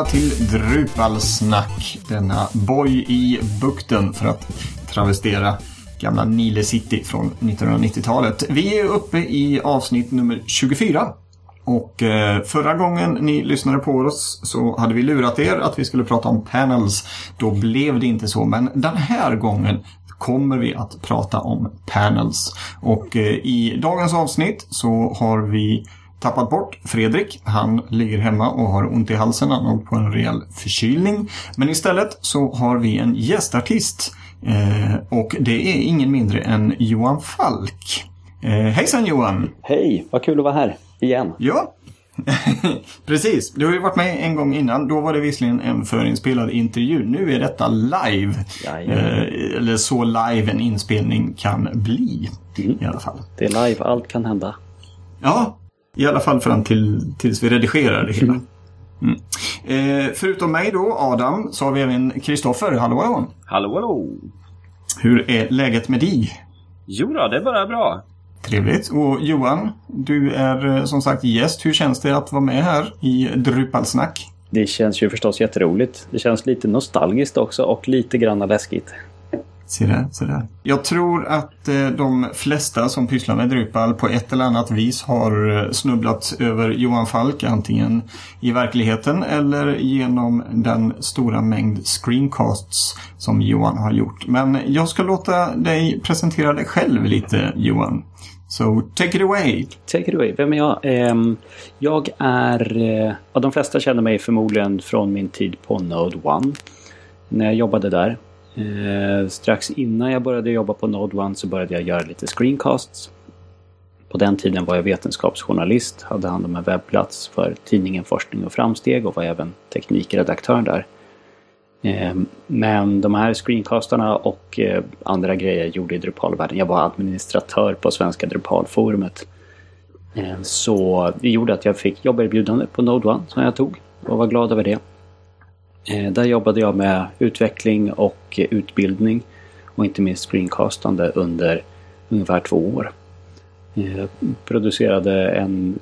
välkomna till Drupalsnack. Denna boj i bukten för att travestera gamla Nile City från 1990-talet. Vi är uppe i avsnitt nummer 24. Och eh, förra gången ni lyssnade på oss så hade vi lurat er att vi skulle prata om panels. Då blev det inte så, men den här gången kommer vi att prata om panels. Och eh, i dagens avsnitt så har vi tappat bort Fredrik. Han ligger hemma och har ont i halsen. Han har på en rejäl förkylning. Men istället så har vi en gästartist. Eh, och det är ingen mindre än Johan Falk. Eh, hejsan Johan! Hej, vad kul att vara här igen. Ja, Precis, du har ju varit med en gång innan. Då var det visserligen en förinspelad intervju. Nu är detta live. Eh, eller så live en inspelning kan bli. Mm. I alla fall. Det är live, allt kan hända. Ja, i alla fall fram till, tills vi redigerar det hela. Mm. Eh, förutom mig då, Adam, så har vi även Kristoffer. Hallå, hallå! Hallå, hallå! Hur är läget med dig? Jo då, det är bara bra. Trevligt. Och Johan, du är eh, som sagt gäst. Hur känns det att vara med här i Drupalsnack? Det känns ju förstås jätteroligt. Det känns lite nostalgiskt också och lite grann läskigt. Se där, se där. Jag tror att eh, de flesta som pysslar med Drupal på ett eller annat vis har eh, snubblat över Johan Falk antingen i verkligheten eller genom den stora mängd screencasts som Johan har gjort. Men jag ska låta dig presentera dig själv lite Johan. So take it away! Take it away. Vem är jag? Ehm, jag är... Eh, ja, de flesta känner mig förmodligen från min tid på Node 1. När jag jobbade där. Eh, strax innan jag började jobba på Node 1 så började jag göra lite screencasts. På den tiden var jag vetenskapsjournalist, hade hand om en webbplats för tidningen Forskning och Framsteg och var även teknikredaktör där. Eh, men de här screencastarna och eh, andra grejer jag gjorde i Drupalvärlden. Jag var administratör på Svenska Drupalforumet. Eh, så det gjorde att jag fick jobberbjudande på Node 1 som jag tog och var glad över det. Eh, där jobbade jag med utveckling och utbildning och inte minst screencastande under ungefär två år. Jag producerade en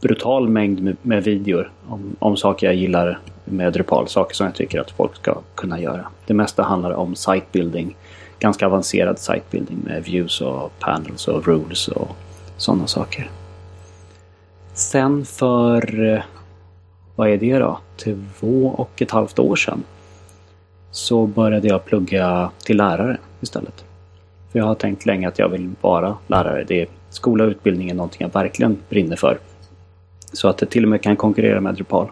brutal mängd med, videor om, om saker jag gillar med Drupal. Saker som jag tycker att folk ska kunna göra. Det mesta handlar om sitebuilding. Ganska avancerad sitebuilding med views och panels och rules och sådana saker. Sen för, eh, vad är det då, två och ett halvt år sedan så började jag plugga till lärare istället. För jag har tänkt länge att jag vill vara lärare. Det är, skola och utbildning är någonting jag verkligen brinner för. Så att det till och med kan konkurrera med Drupal.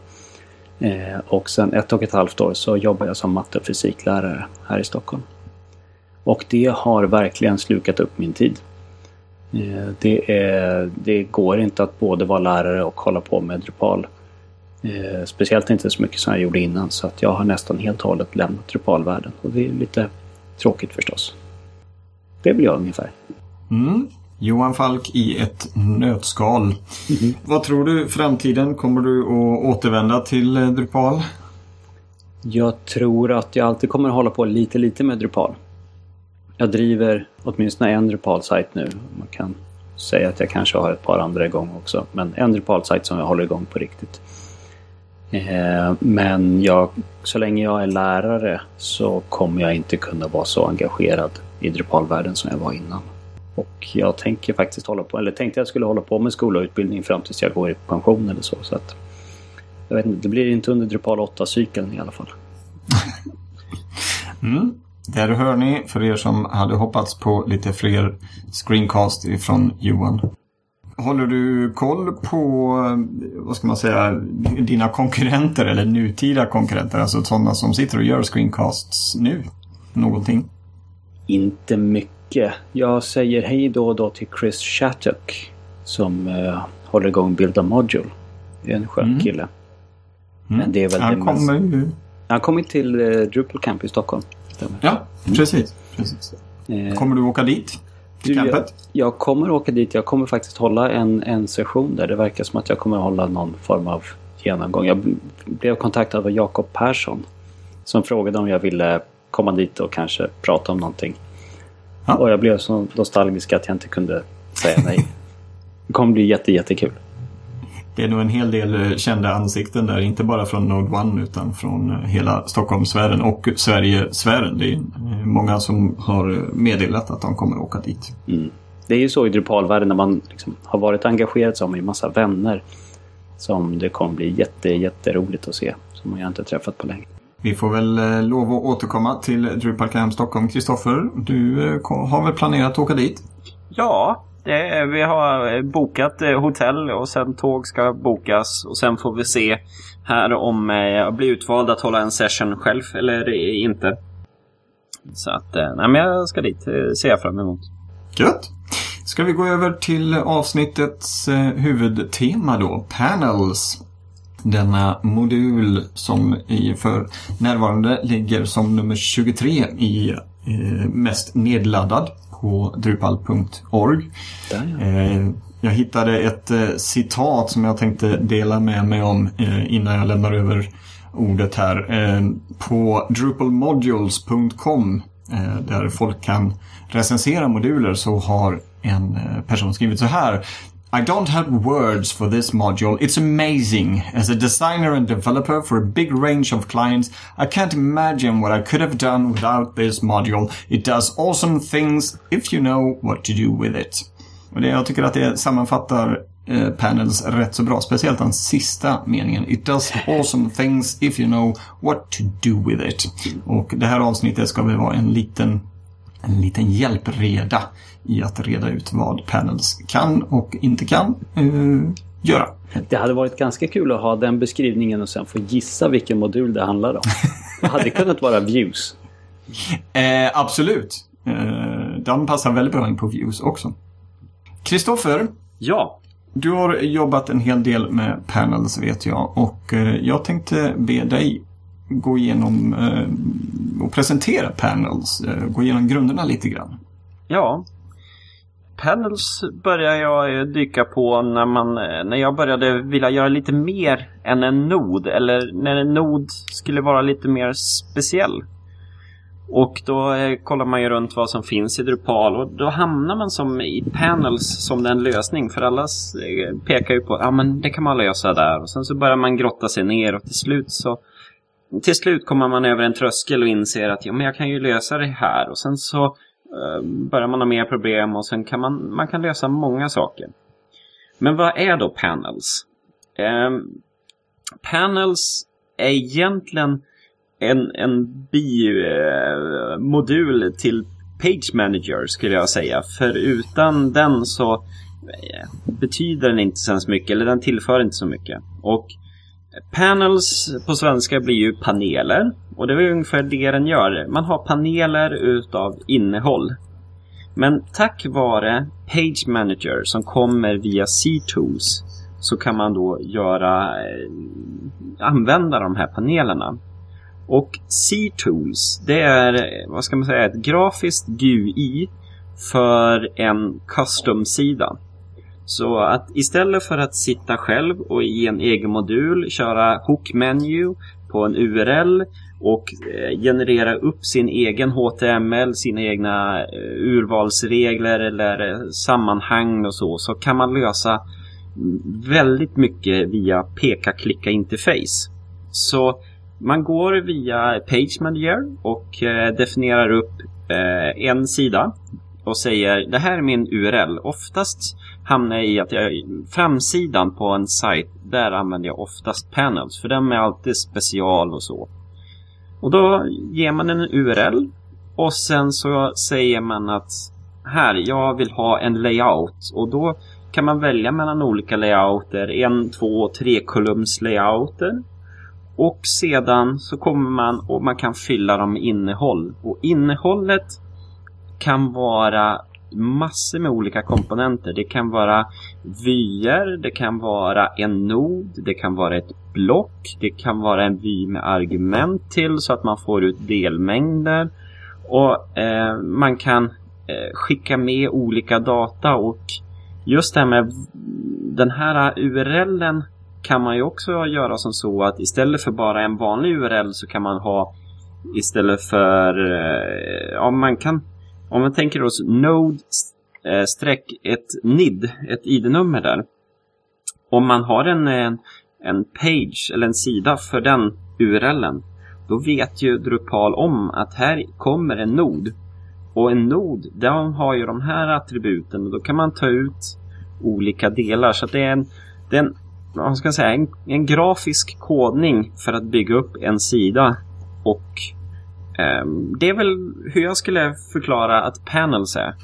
Eh, och sen ett och ett halvt år så jobbar jag som matte och fysiklärare här i Stockholm. Och det har verkligen slukat upp min tid. Eh, det, är, det går inte att både vara lärare och hålla på med Drupal. Eh, speciellt inte så mycket som jag gjorde innan så att jag har nästan helt och hållet lämnat Drupalvärlden. Och det är lite tråkigt förstås. Det blir jag ungefär. Mm. Johan Falk i ett nötskal. Mm -hmm. Vad tror du framtiden? Kommer du att återvända till eh, Drupal? Jag tror att jag alltid kommer att hålla på lite, lite med Drupal. Jag driver åtminstone en Drupal-sajt nu. Man kan säga att jag kanske har ett par andra igång också. Men en Drupal-sajt som jag håller igång på riktigt. Eh, men jag, så länge jag är lärare så kommer jag inte kunna vara så engagerad i Drupalvärlden som jag var innan. Och jag tänker faktiskt hålla på, eller tänkte jag skulle hålla på med skola och utbildning fram tills jag går i pension eller så. så att, jag vet inte, det blir inte under Drupal 8-cykeln i alla fall. mm. Där hör ni för er som hade hoppats på lite fler screencast ifrån Johan. Håller du koll på, vad ska man säga, dina konkurrenter eller nutida konkurrenter? Alltså sådana som sitter och gör screencasts nu? Någonting? Inte mycket mycket. Jag säger hej då och då till Chris Shattuck som uh, håller igång Build a Module. Det är en skön mm. kille. Mm. Men det är väl han kommer ju... Han kommer till uh, Drupal Camp i Stockholm. Stämmer. Ja, mm. precis. precis. Uh, kommer du åka dit? Campet? Jag, jag, kommer åka dit. Jag kommer faktiskt hålla en, en session där. Det verkar som att jag kommer hålla någon form av genomgång. Jag blev kontaktad av Jakob Persson som frågade om jag ville komma dit och kanske prata om någonting. Ja. Och jag blev så nostalgisk att jag inte kunde säga nej. Det kommer bli jätte, jättekul. Det är nog en hel del eh, kända ansikten där, inte bara från Node 1 utan från eh, hela Stockholmssfären och Sverigesfären. Det är eh, många som har meddelat att de kommer åka dit. Mm. Det är ju så i Drupalvärlden när man liksom har varit engagerad man ju massa vänner som det kommer bli jätte, jätteroligt att se. Som jag inte träffat på länge. Vi får väl lov att återkomma till Drupal Camp Stockholm. Kristoffer, du har väl planerat att åka dit? Ja, det, vi har bokat eh, hotell och sen tåg ska bokas och sen får vi se här om eh, jag blir utvald att hålla en session själv eller inte. Så att, eh, nej men jag ska dit, ser jag fram emot. Gött! Ska vi gå över till avsnittets huvudtema då, Panels. Denna modul som i för närvarande ligger som nummer 23 i mest nedladdad på drupal.org. Eh, jag hittade ett eh, citat som jag tänkte dela med mig om eh, innan jag lämnar över ordet här. På drupalmodules.com där folk kan recensera moduler så har en person skrivit så här. I don't have words for this module. It's amazing. As a designer and developer for a big range of clients, I can't imagine what I could have done without this module. It does awesome things if you know what to do with it. Och det, jag tycker att det sammanfattar eh, panels rätt så bra. Speciellt den sista meningen. It does awesome things if you know what to do with it. Och det här avsnittet ska väl vara en liten, en liten hjälpreda i att reda ut vad panels kan och inte kan uh, göra. Det hade varit ganska kul att ha den beskrivningen och sen få gissa vilken modul det handlar om. Det hade kunnat vara views. Eh, absolut. Eh, den passar väldigt bra in på views också. Kristoffer. Ja. Du har jobbat en hel del med panels vet jag och eh, jag tänkte be dig gå igenom eh, och presentera panels. Eh, gå igenom grunderna lite grann. Ja, Panels började jag eh, dyka på när, man, eh, när jag började vilja göra lite mer än en nod. Eller när en nod skulle vara lite mer speciell. Och då eh, kollar man ju runt vad som finns i Drupal och då hamnar man som i Panels som den lösning. För alla pekar ju på att ja, det kan man lösa där. Och sen så börjar man grotta sig ner och till slut så till slut kommer man över en tröskel och inser att ja, men jag kan ju lösa det här. Och sen så Eh, börjar man ha mer problem och sen kan man, man kan lösa många saker. Men vad är då panels? Eh, panels är egentligen en, en bimodul eh, till Page Manager skulle jag säga. För utan den så eh, betyder den inte så mycket, eller den tillför inte så mycket. Och Panels på svenska blir ju paneler. Och det är ungefär det den gör. Man har paneler utav innehåll. Men tack vare Page Manager som kommer via C-Tools så kan man då göra, eh, använda de här panelerna. Och C-Tools, det är, vad ska man säga, ett grafiskt GUI för en custom-sida. Så att istället för att sitta själv och i en egen modul köra hook menu på en URL och eh, generera upp sin egen HTML, sina egna eh, urvalsregler eller eh, sammanhang och så, så kan man lösa väldigt mycket via peka-klicka-interface. Så man går via Page Manager och definierar upp en sida och säger det här är min URL. Oftast hamnar jag i att jag, framsidan på en sajt, där använder jag oftast panels. För de är alltid special och så. Och då ger man en URL och sen så säger man att här, jag vill ha en layout. Och då kan man välja mellan olika layouter. En, två, tre kolumns layouter. Och sedan så kommer man och man kan fylla dem med innehåll. Och innehållet kan vara massor med olika komponenter. Det kan vara vyer, det kan vara en nod, det kan vara ett block, det kan vara en vy med argument till så att man får ut delmängder. Och eh, man kan eh, skicka med olika data och just det här med den här URLen kan man ju också göra som så att istället för bara en vanlig URL så kan man ha istället för, eh, ja man kan om man tänker oss Node eh, streck ett NID, ett ID-nummer där. om man har en, en, en page eller en sida för den URLen, då vet ju Drupal om att här kommer en nod. Och en nod, den har ju de här attributen och då kan man ta ut olika delar. Så det är en, det är en, vad ska jag säga, en, en grafisk kodning för att bygga upp en sida. Och um, det är väl hur jag skulle förklara att panels är.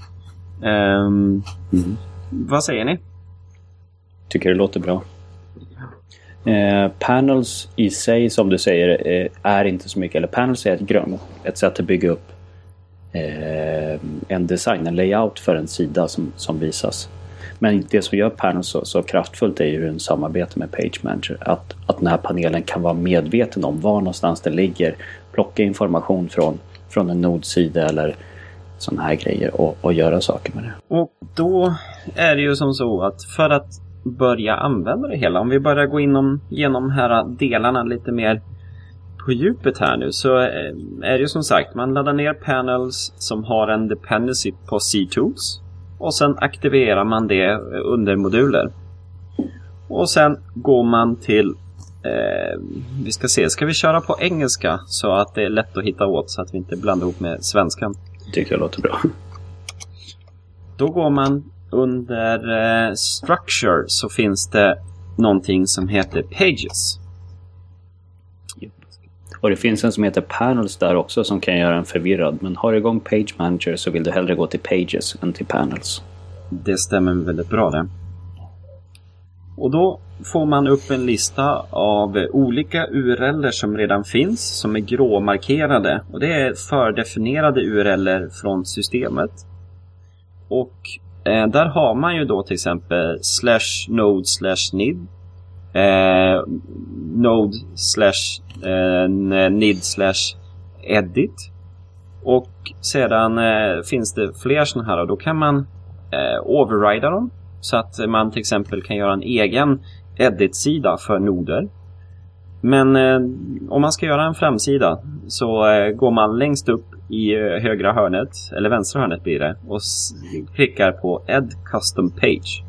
Um, mm. Vad säger ni? Tycker det låter bra. Eh, panels i sig som du säger eh, är inte så mycket, eller panels är ett grund, ett sätt att bygga upp eh, en design, en layout för en sida som, som visas. Men det som gör panels så, så kraftfullt är ju en samarbete med Page Manager. Att, att den här panelen kan vara medveten om var någonstans den ligger, plocka information från, från en nodsida eller sådana här grejer och, och göra saker med det. Och då är det ju som så att för att börja använda det hela. Om vi börjar gå inom, genom här delarna lite mer på djupet här nu så eh, är det ju som sagt man laddar ner panels som har en dependency på C-tools och sen aktiverar man det under moduler. Och sen går man till eh, vi ska se, ska vi köra på engelska så att det är lätt att hitta åt så att vi inte blandar ihop med svenskan? Tycker jag låter bra. Då går man under eh, Structure så finns det någonting som heter Pages. Och det finns en som heter Panels där också som kan göra en förvirrad. Men har du igång Page Manager så vill du hellre gå till Pages än till Panels. Det stämmer väldigt bra det. Och då får man upp en lista av eh, olika URLer som redan finns, som är gråmarkerade. Och det är fördefinierade URLer från systemet. Och Eh, där har man ju då till exempel slash node slash nid. Eh, node slash eh, nid slash edit. Och sedan eh, finns det fler sådana här och då kan man eh, overrida dem. Så att man till exempel kan göra en egen edit-sida för noder. Men eh, om man ska göra en framsida så eh, går man längst upp i eh, högra hörnet, eller vänstra hörnet blir det, och klickar på Add Custom Page.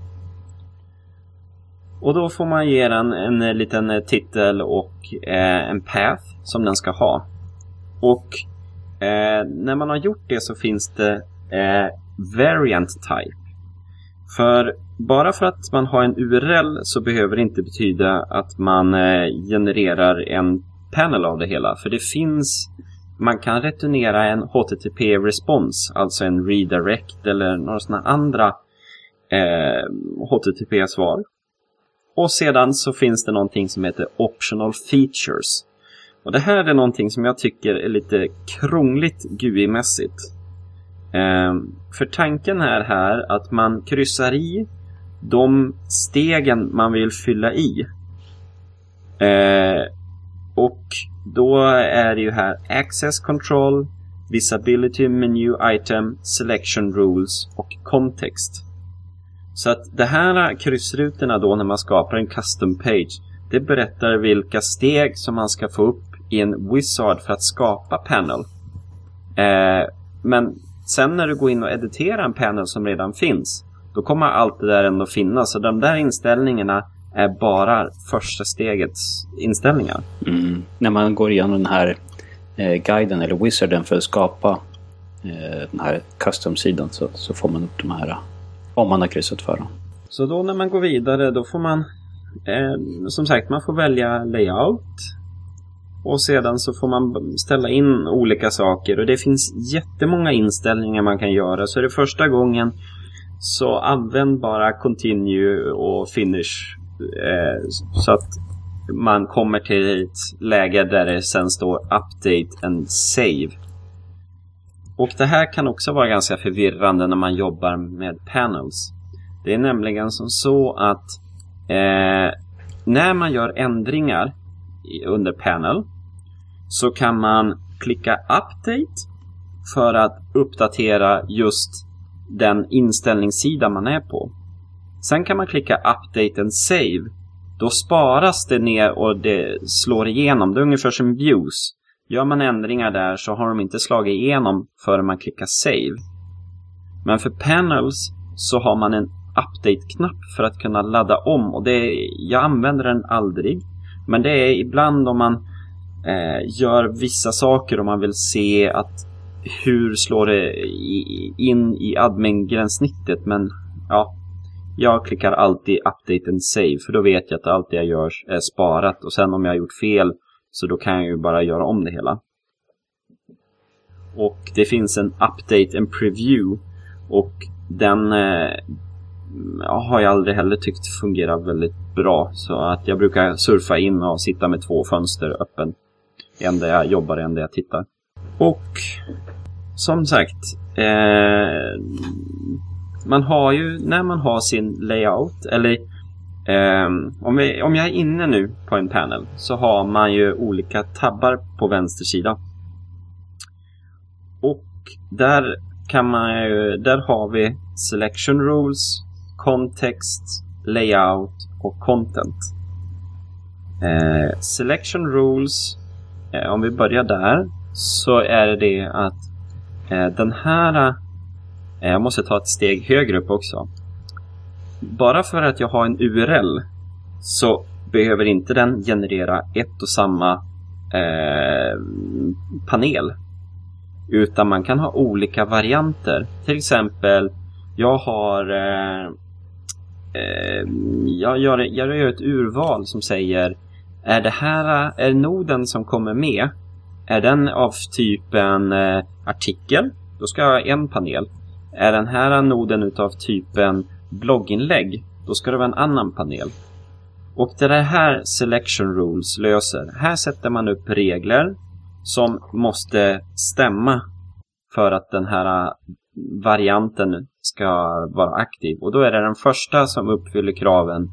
Och då får man ge den en en eh, liten eh, titel och eh, en path som den ska ha. Och eh, när man har gjort det så finns det eh, Variant Type. För bara för att man har en URL så behöver det inte betyda att man eh, genererar en panel av det hela. För det finns man kan returnera en HTTP-respons, alltså en redirect eller några sådana andra eh, HTTP-svar. Och sedan så finns det någonting som heter Optional Features. Och det här är någonting som jag tycker är lite krångligt GUI-mässigt. Ehm, för tanken är här att man kryssar i de stegen man vill fylla i. Ehm, och då är det ju här Access Control, Visibility Menu Item, Selection Rules och Context. Så att de här kryssrutorna då när man skapar en custom page, det berättar vilka steg som man ska få upp i en wizard för att skapa panel. Eh, men sen när du går in och editerar en panel som redan finns, då kommer allt det där ändå finnas. Så de där inställningarna är bara första stegets inställningar. Mm. När man går igenom den här eh, guiden eller wizarden för att skapa eh, den här custom-sidan så, så, får man upp de här om man har kryssat för dem. Så då när man går vidare då får man eh, som sagt man får välja layout och sedan så får man ställa in olika saker och det finns jättemånga inställningar man kan göra. Så är det första gången så använd bara continue och finish Eh, så att man kommer till ett läge där det sen står Update and Save. Och det här kan också vara ganska förvirrande när man jobbar med panels. Det är nämligen som så att eh, när man gör ändringar under panel så kan man klicka Update för att uppdatera just den inställningssida man är på. Sen kan man klicka Update and Save. Då sparas det ner och det slår igenom. Det är ungefär som views. Gör man ändringar där så har de inte slagit igenom förrän man klickar Save. Men för Panels så har man en update-knapp för att kunna ladda om och det, jag använder den aldrig. Men det är ibland om man eh, gör vissa saker och man vill se att hur slår det i, in i admin-gränssnittet men ja, jag klickar alltid update and save för då vet jag att allt det jag gör är sparat och sen om jag har gjort fel så då kan jag ju bara göra om det hela. Och det finns en update and preview och den eh, har jag aldrig heller tyckt fungerar väldigt bra. Så att jag brukar surfa in och sitta med två fönster öppen. Än där jag jobbar, än där jag tittar. Och som sagt, eh, man har ju när man har sin layout, eller eh, om, vi, om jag är inne nu på en panel så har man ju olika tabbar på vänster sida. Och där kan man ju, där har vi selection rules, context, layout och content. Eh, selection rules, Eh, om vi börjar där, så är det det att eh, den här, eh, jag måste ta ett steg högre upp också. Bara för att jag har en URL så behöver inte den generera ett och samma eh, panel. Utan man kan ha olika varianter. Till exempel, jag har eh, jag, gör, jag gör ett urval som säger är det här, är noden som kommer med, är den av typen eh, artikel, då ska jag ha en panel. Är den här noden utav typen blogginlägg, då ska det vara en annan panel. Och det är det här Selection Rules löser. Här sätter man upp regler som måste stämma för att den här eh, varianten ska vara aktiv. Och då är det den första som uppfyller kraven.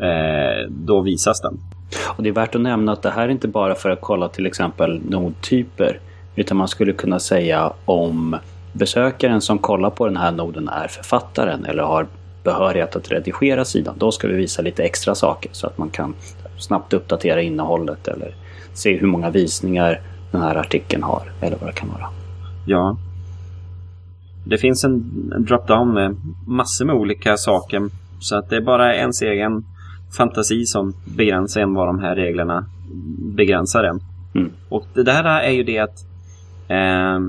Eh, då visas den. Och Det är värt att nämna att det här är inte bara för att kolla till exempel nodtyper. Utan man skulle kunna säga om besökaren som kollar på den här noden är författaren eller har behörighet att redigera sidan. Då ska vi visa lite extra saker så att man kan snabbt uppdatera innehållet eller se hur många visningar den här artikeln har eller vad det kan vara. Ja. Det finns en drop-down med massor med olika saker. Så att det är bara ens egen fantasi som begränsar en vad de här reglerna begränsar en. Mm. Och det där är ju det att eh,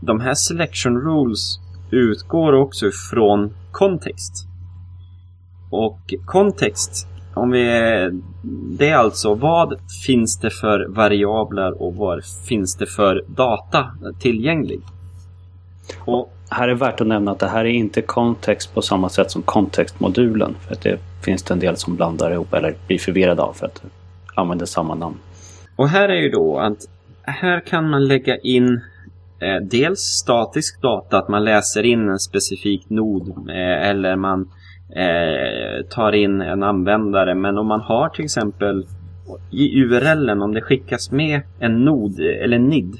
de här selection rules utgår också från kontext. Och kontext, om vi, det är alltså vad finns det för variabler och vad finns det för data tillgänglig? Och här är värt att nämna att det här är inte kontext på samma sätt som kontextmodulen. För att det finns det en del som blandar ihop eller blir förvirrade av för att använda samma namn. Och här är ju då att här kan man lägga in eh, dels statisk data, att man läser in en specifik nod eh, eller man eh, tar in en användare. Men om man har till exempel i URLen, om det skickas med en nod eller NID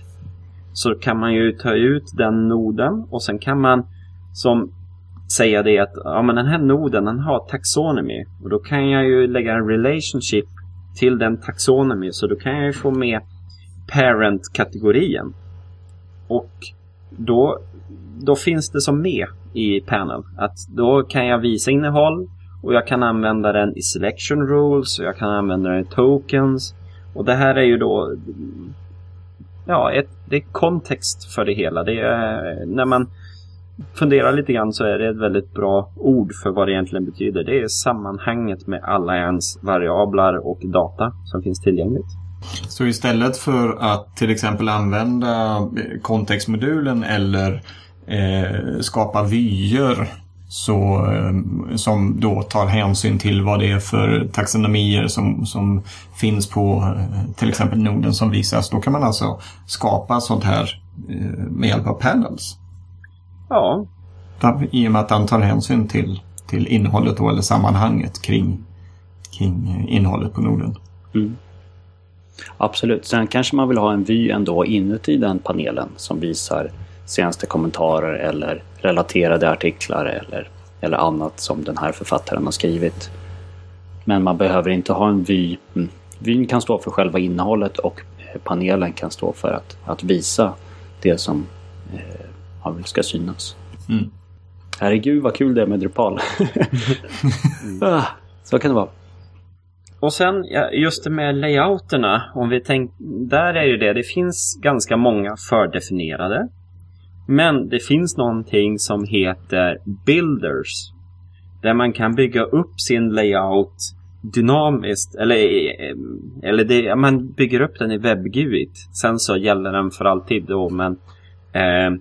så kan man ju ta ut den noden och sen kan man som säga det att ja, men den här noden den har taxonomy och då kan jag ju lägga en relationship till den taxonomy så då kan jag ju få med parent-kategorien. Och då, då finns det som med i panel. Att då kan jag visa innehåll och jag kan använda den i selection rules och jag kan använda den i tokens. Och det här är ju då ja, ett, det är kontext för det hela. Det är, när man funderar lite grann så är det ett väldigt bra ord för vad det egentligen betyder. Det är sammanhanget med alla ens variabler och data som finns tillgängligt. Så istället för att till exempel använda kontextmodulen eller eh, skapa vyer så, eh, som då tar hänsyn till vad det är för taxonomier som, som finns på eh, till exempel noden som visas. Då kan man alltså skapa sånt här eh, med hjälp av panels. Ja. I och med att den tar hänsyn till, till innehållet då, eller sammanhanget kring, kring innehållet på noden. Mm. Absolut. Sen kanske man vill ha en vy ändå inuti den panelen som visar senaste kommentarer eller relaterade artiklar eller, eller annat som den här författaren har skrivit. Men man behöver inte ha en vy. Mm. Vyn kan stå för själva innehållet och panelen kan stå för att, att visa det som eh, ska synas. Mm. Herregud vad kul det är med Drupal. ah, så kan det vara. Och sen just det med layouterna, om vi tänk, där är ju det, det finns ganska många fördefinierade. Men det finns någonting som heter builders. Där man kan bygga upp sin layout dynamiskt. Eller, eh, eller det, man bygger upp den i WebGUID. Sen så gäller den för alltid då. Men eh,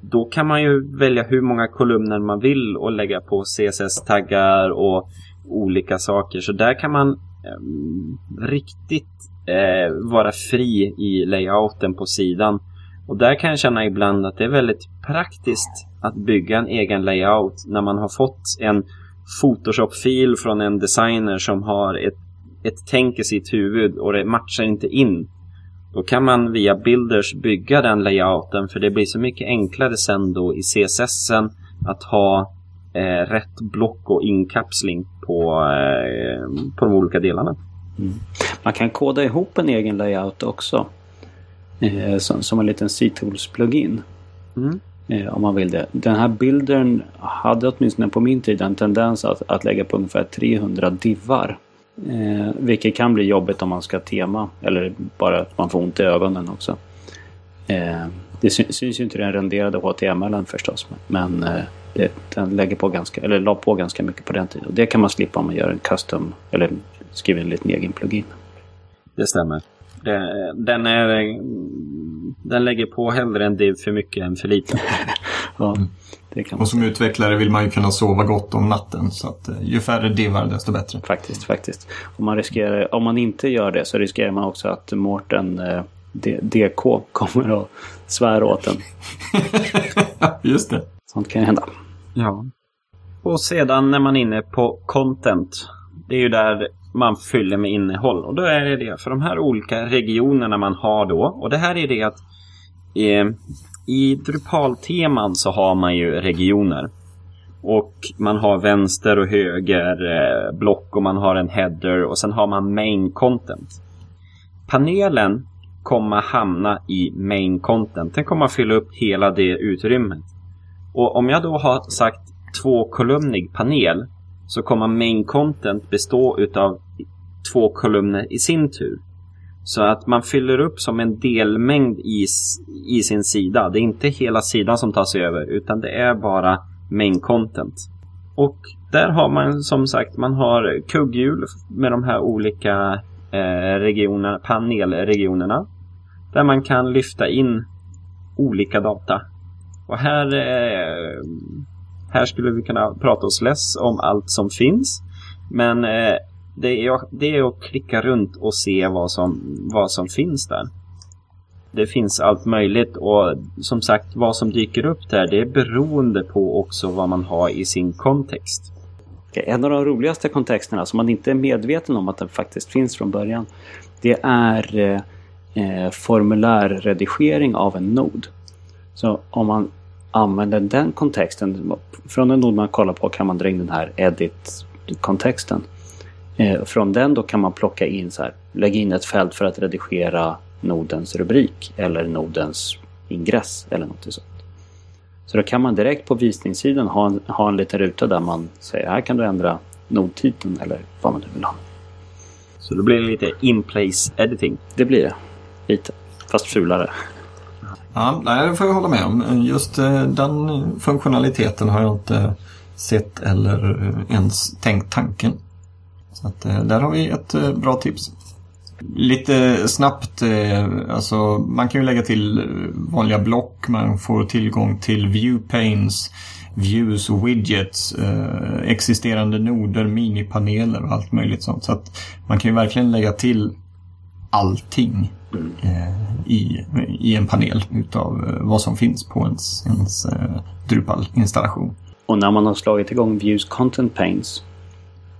då kan man ju välja hur många kolumner man vill och lägga på CSS-taggar och olika saker. Så där kan man eh, riktigt eh, vara fri i layouten på sidan. Och där kan jag känna ibland att det är väldigt praktiskt att bygga en egen layout när man har fått en Photoshop-fil från en designer som har ett, ett tänk i sitt huvud och det matchar inte in. Då kan man via Builders bygga den layouten för det blir så mycket enklare sen då i CSSen att ha eh, rätt block och inkapsling på, eh, på de olika delarna. Mm. Man kan koda ihop en egen layout också. Eh, som, som en liten C-tools-plugin. Mm. Eh, om man vill det. Den här bildern hade åtminstone på min tid en tendens att, att lägga på ungefär 300 divar. Eh, vilket kan bli jobbigt om man ska tema eller bara att man får ont i ögonen också. Eh, det sy syns ju inte den renderade HTML förstås men eh, det, den lägger på ganska, eller la på ganska mycket på den tiden. Och det kan man slippa om man gör en custom eller skriver en liten egen plugin. Det stämmer. Den, är, den lägger på hellre en div för mycket än för lite. ja, och som utvecklare vill man ju kunna sova gott om natten. Så att eh, ju färre divar desto bättre. Faktiskt, faktiskt. Om man, riskerar, om man inte gör det så riskerar man också att Mårten eh, DK kommer att svära åt en. Just det. Sånt kan hända. Ja. Och sedan när man är inne på content. Det är ju där man fyller med innehåll. Och då är det det för de här olika regionerna man har då. Och det här är det att eh, i Drupal-teman så har man ju regioner. Och man har vänster och höger eh, block och man har en header och sen har man main content. Panelen kommer hamna i main content. Den kommer fylla upp hela det utrymmet. Och om jag då har sagt tvåkolumnig panel så kommer main content bestå utav två kolumner i sin tur. Så att man fyller upp som en delmängd i, i sin sida. Det är inte hela sidan som tas över utan det är bara main content. Och där har man som sagt, man har kugghjul med de här olika eh, regionerna, panelregionerna. Där man kan lyfta in olika data. Och här eh, här skulle vi kunna prata oss less om allt som finns. Men eh, det, är, det är att klicka runt och se vad som, vad som finns där. Det finns allt möjligt och som sagt vad som dyker upp där det är beroende på också vad man har i sin kontext. En av de roligaste kontexterna som man inte är medveten om att den faktiskt finns från början. Det är eh, eh, formulärredigering av en nod. Så om man använder den kontexten. Från en nod man kollar på kan man dra in den här edit-kontexten. Eh, från den då kan man plocka in så här, lägga in ett fält för att redigera nodens rubrik eller nodens ingress eller något sånt. Så då kan man direkt på visningssidan ha en, ha en liten ruta där man säger här kan du ändra nodtiteln eller vad man nu vill ha. Så då blir det lite in-place editing? Det blir det. Lite. Fast fulare. Ja, det får jag hålla med om. Just eh, den funktionaliteten har jag inte sett eller eh, ens tänkt tanken. Att, eh, där har vi ett eh, bra tips. Lite snabbt, eh, alltså man kan ju lägga till vanliga block, man får tillgång till viewpanes, views och widgets, existerande noder, minipaneler och allt möjligt sånt. Så att man kan ju verkligen lägga till allting i, i en panel utav vad som finns på ens, ens Drupal-installation. Och när man har slagit igång Views Content Panes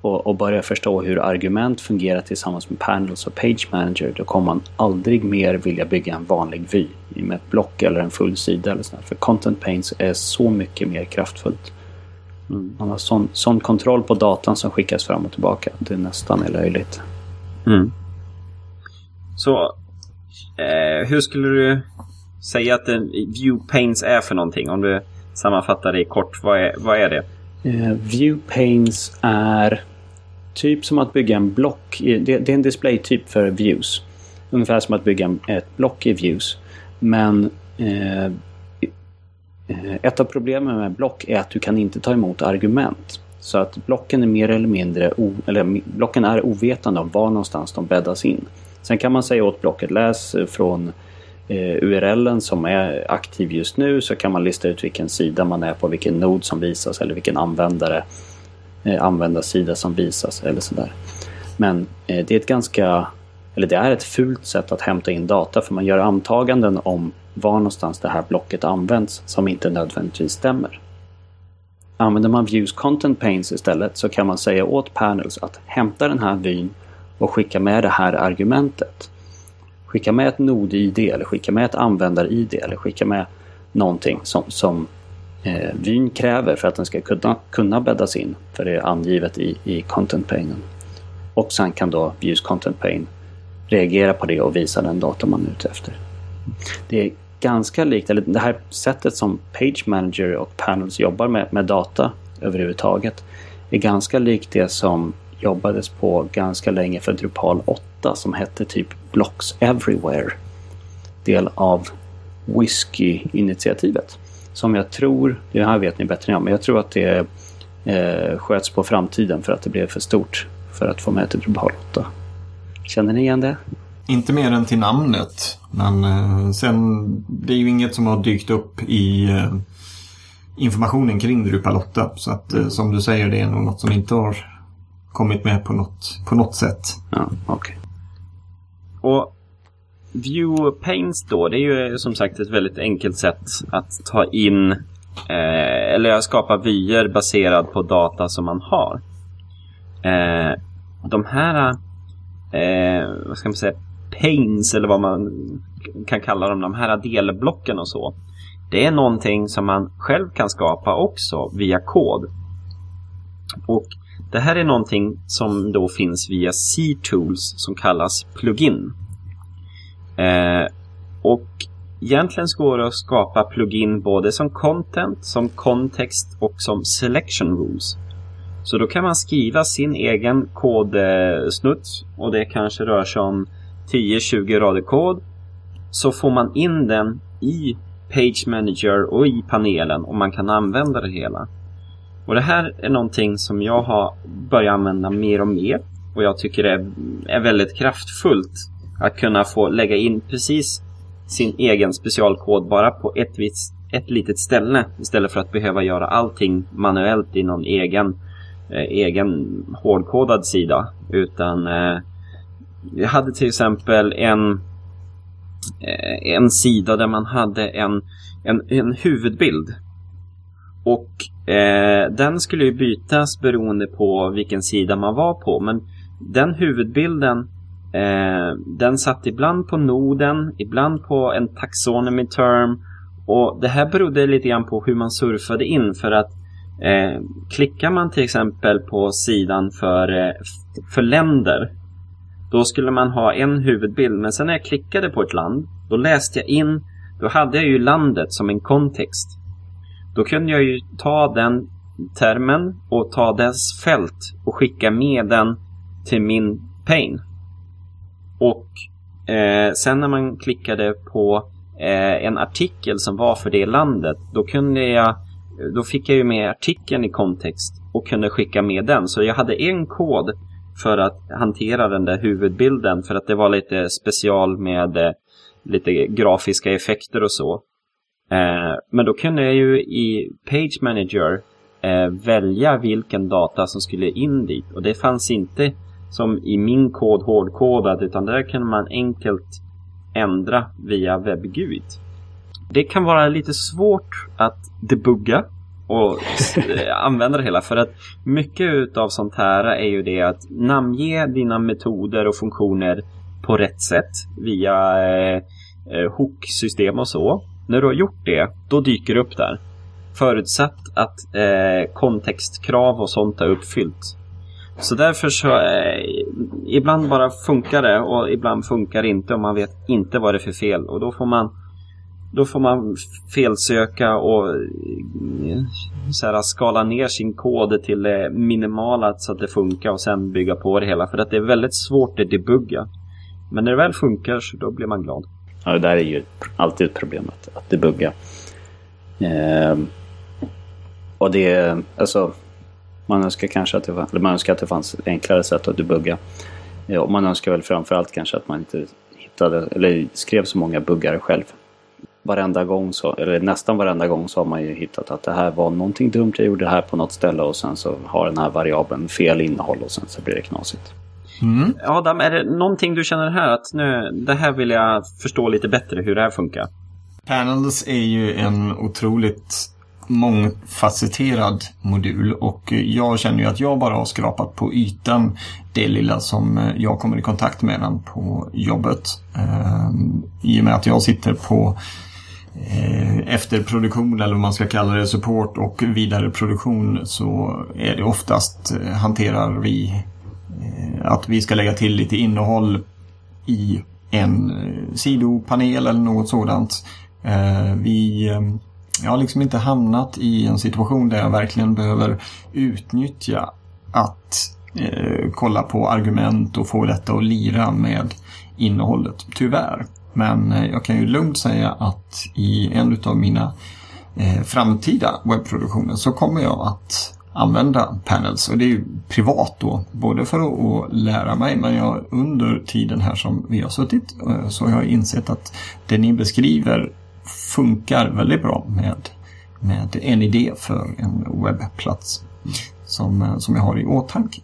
och, och börjar förstå hur argument fungerar tillsammans med Panels och Page Manager då kommer man aldrig mer vilja bygga en vanlig vy med ett block eller en full sida eller sånt. För Content Panes är så mycket mer kraftfullt. Mm. Man har sån, sån kontroll på datan som skickas fram och tillbaka. Det nästan är löjligt. Mm. Så eh, hur skulle du säga att en view panes är för någonting? Om du sammanfatta det i kort, vad är, vad är det? Eh, view panes är typ som att bygga en block. Det, det är en displaytyp för views. Ungefär som att bygga ett block i views. Men eh, eh, ett av problemen med block är att du kan inte ta emot argument. Så att blocken är mer eller mindre o, eller blocken är ovetande om var någonstans de bäddas in. Sen kan man säga åt blocket läs eh, från eh, URLen som är aktiv just nu så kan man lista ut vilken sida man är på, vilken nod som visas eller vilken användare eh, användarsida som visas eller sådär. Men eh, det är ett ganska, eller det är ett fult sätt att hämta in data för man gör antaganden om var någonstans det här blocket används som inte nödvändigtvis stämmer. Använder man Views Content Panes istället så kan man säga åt Panels att hämta den här vyn och skicka med det här argumentet. Skicka med ett nod-id eller skicka med ett användar-id eller skicka med någonting som, som eh, vyn kräver för att den ska kunna, kunna bäddas in för det är angivet i, i Content Panen. Och sen kan då Views Content Pane reagera på det och visa den data man är ute efter. Det är ganska likt, eller det här sättet som Page Manager och Panels jobbar med, med data överhuvudtaget är ganska likt det som jobbades på ganska länge för Drupal 8 som hette typ Blocks Everywhere. Del av Whisky-initiativet. Som jag tror, det här vet ni bättre än jag, men jag tror att det eh, sköts på framtiden för att det blev för stort för att få med till Drupal 8. Känner ni igen det? Inte mer än till namnet. Men eh, sen, det är ju inget som har dykt upp i eh, informationen kring Drupal 8. Så att eh, som du säger, det är nog något som inte har kommit med på något, på något sätt. Ja, okej. Och View paints då, det är ju som sagt ett väldigt enkelt sätt att ta in eh, eller skapa vyer baserad på data som man har. Eh, de här, eh, vad ska man säga, panes eller vad man kan kalla dem, de här delblocken och så. Det är någonting som man själv kan skapa också via kod. Och det här är någonting som då finns via C-tools som kallas plugin. Eh, och egentligen så går det att skapa plugin både som content, som kontext och som selection rules. Så då kan man skriva sin egen kodsnutt och det kanske rör sig om 10-20 rader kod. Så får man in den i Page Manager och i panelen och man kan använda det hela. Och det här är någonting som jag har börjat använda mer och mer. Och jag tycker det är, är väldigt kraftfullt att kunna få lägga in precis sin egen specialkod bara på ett, vis, ett litet ställe istället för att behöva göra allting manuellt i någon egen, eh, egen hårdkodad sida. Utan eh, jag hade till exempel en, eh, en sida där man hade en, en, en huvudbild. Och eh, den skulle ju bytas beroende på vilken sida man var på. Men den huvudbilden eh, den satt ibland på noden, ibland på en taxonomy term. Och det här berodde lite grann på hur man surfade in för att eh, klickar man till exempel på sidan för, eh, för länder då skulle man ha en huvudbild. Men sen när jag klickade på ett land, då läste jag in, då hade jag ju landet som en kontext. Då kunde jag ju ta den termen och ta dess fält och skicka med den till min pane. Och eh, sen när man klickade på eh, en artikel som var för det landet, då kunde jag då fick jag ju med artikeln i kontext och kunde skicka med den. Så jag hade en kod för att hantera den där huvudbilden för att det var lite special med eh, lite grafiska effekter och så. Eh, men då kunde jag ju i Page Manager eh, välja vilken data som skulle in dit och det fanns inte som i min kod hårdkodad utan där kunde man enkelt ändra via WebGUID. Det kan vara lite svårt att debugga och använda det hela. För att mycket av sånt här är ju det att namnge dina metoder och funktioner på rätt sätt via eh, eh, hook-system och så. När du har gjort det, då dyker det upp där. Förutsatt att eh, kontextkrav och sånt är uppfyllt. Så därför så, eh, ibland bara funkar det och ibland funkar det inte och man vet inte vad det är för fel. Och då får man då får man felsöka och eh, så här, skala ner sin kod till det minimala så att det funkar och sen bygga på det hela. För att det är väldigt svårt att debugga. Men när det väl funkar så då blir man glad. Ja, det där är ju alltid ett problem att, att debugga. Eh, och det, alltså, man önskar kanske att det, eller man önskar att det fanns enklare sätt att debugga. Ja, och man önskar väl framförallt kanske att man inte hittade, eller skrev så många buggar själv. Varenda gång så, eller nästan varenda gång så har man ju hittat att det här var någonting dumt, jag gjorde det här på något ställe och sen så har den här variabeln fel innehåll och sen så blir det knasigt. Mm. Adam, är det någonting du känner här att nu, det här vill jag förstå lite bättre hur det här funkar? Panels är ju en otroligt mångfacetterad modul och eh, jag känner ju att jag bara har skrapat på ytan det lilla som eh, jag kommer i kontakt med den på jobbet. Eh, I och med att jag sitter på efterproduktion eller vad man ska kalla det, support och vidareproduktion så är det oftast hanterar vi att vi ska lägga till lite innehåll i en sidopanel eller något sådant. Vi jag har liksom inte hamnat i en situation där jag verkligen behöver utnyttja att eh, kolla på argument och få detta att lira med innehållet. Tyvärr. Men eh, jag kan ju lugnt säga att i en av mina eh, framtida webbproduktioner så kommer jag att använda panels och det är ju privat då. Både för att lära mig men jag, under tiden här som vi har suttit eh, så har jag insett att det ni beskriver funkar väldigt bra med, med en idé för en webbplats som, som jag har i åtanke.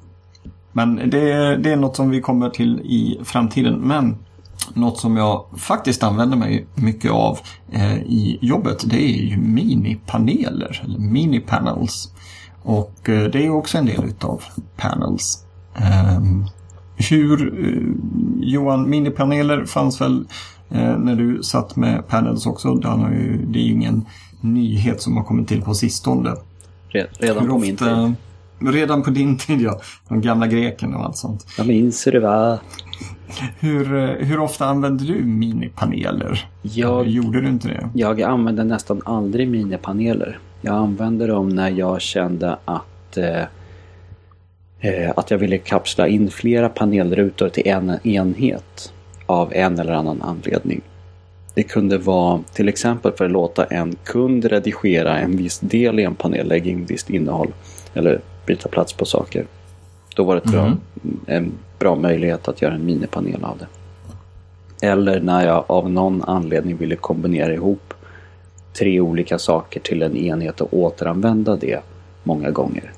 Men det, det är något som vi kommer till i framtiden. Men något som jag faktiskt använder mig mycket av eh, i jobbet det är ju minipaneler, eller minipanels. Och eh, det är också en del utav panels. Eh, hur, eh, Johan, minipaneler fanns väl eh, när du satt med panels också. Det är ju ingen nyhet som har kommit till på sistone. Redan på min tid. Redan på din tid ja. De gamla grekerna och allt sånt. Jag minns hur det var. Hur, eh, hur ofta använder du minipaneler? Jag, Gjorde du inte det? Jag använder nästan aldrig minipaneler. Jag använder dem när jag kände att eh, eh, att jag ville kapsla in flera panelrutor till en enhet av en eller annan anledning. Det kunde vara till exempel för att låta en kund redigera en viss del i en panel, lägga in visst innehåll eller byta plats på saker. Då var det mm. bra, en bra möjlighet att göra en minipanel av det. Eller när jag av någon anledning ville kombinera ihop tre olika saker till en enhet och återanvända det många gånger.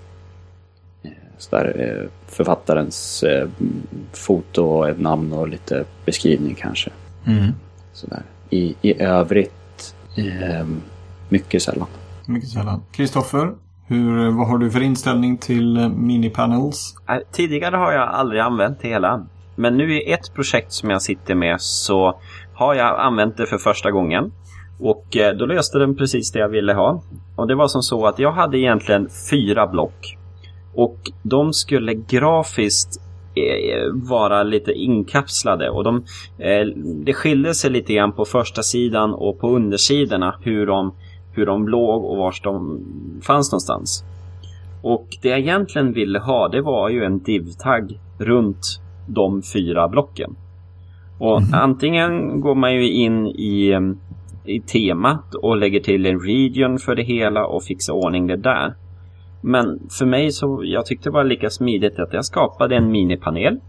Så där, eh, författarens eh, foto och ett namn och lite beskrivning kanske. Mm. Sådär. I, I övrigt eh, mycket sällan. Mycket sällan. Kristoffer, hur, vad har du för inställning till minipanels? Tidigare har jag aldrig använt det hela. Men nu i ett projekt som jag sitter med så har jag använt det för första gången. Och då löste den precis det jag ville ha. Och det var som så att jag hade egentligen fyra block. Och de skulle grafiskt eh, vara lite inkapslade och de, det skilde sig lite grann på första sidan och på undersidorna hur de hur de låg och var de fanns någonstans. Och det jag egentligen ville ha det var ju en div-tagg runt de fyra blocken. Och mm. antingen går man ju in i, i temat och lägger till en region för det hela och fixar ordning det där. Men för mig så, jag tyckte det var lika smidigt att jag skapade en minipanel.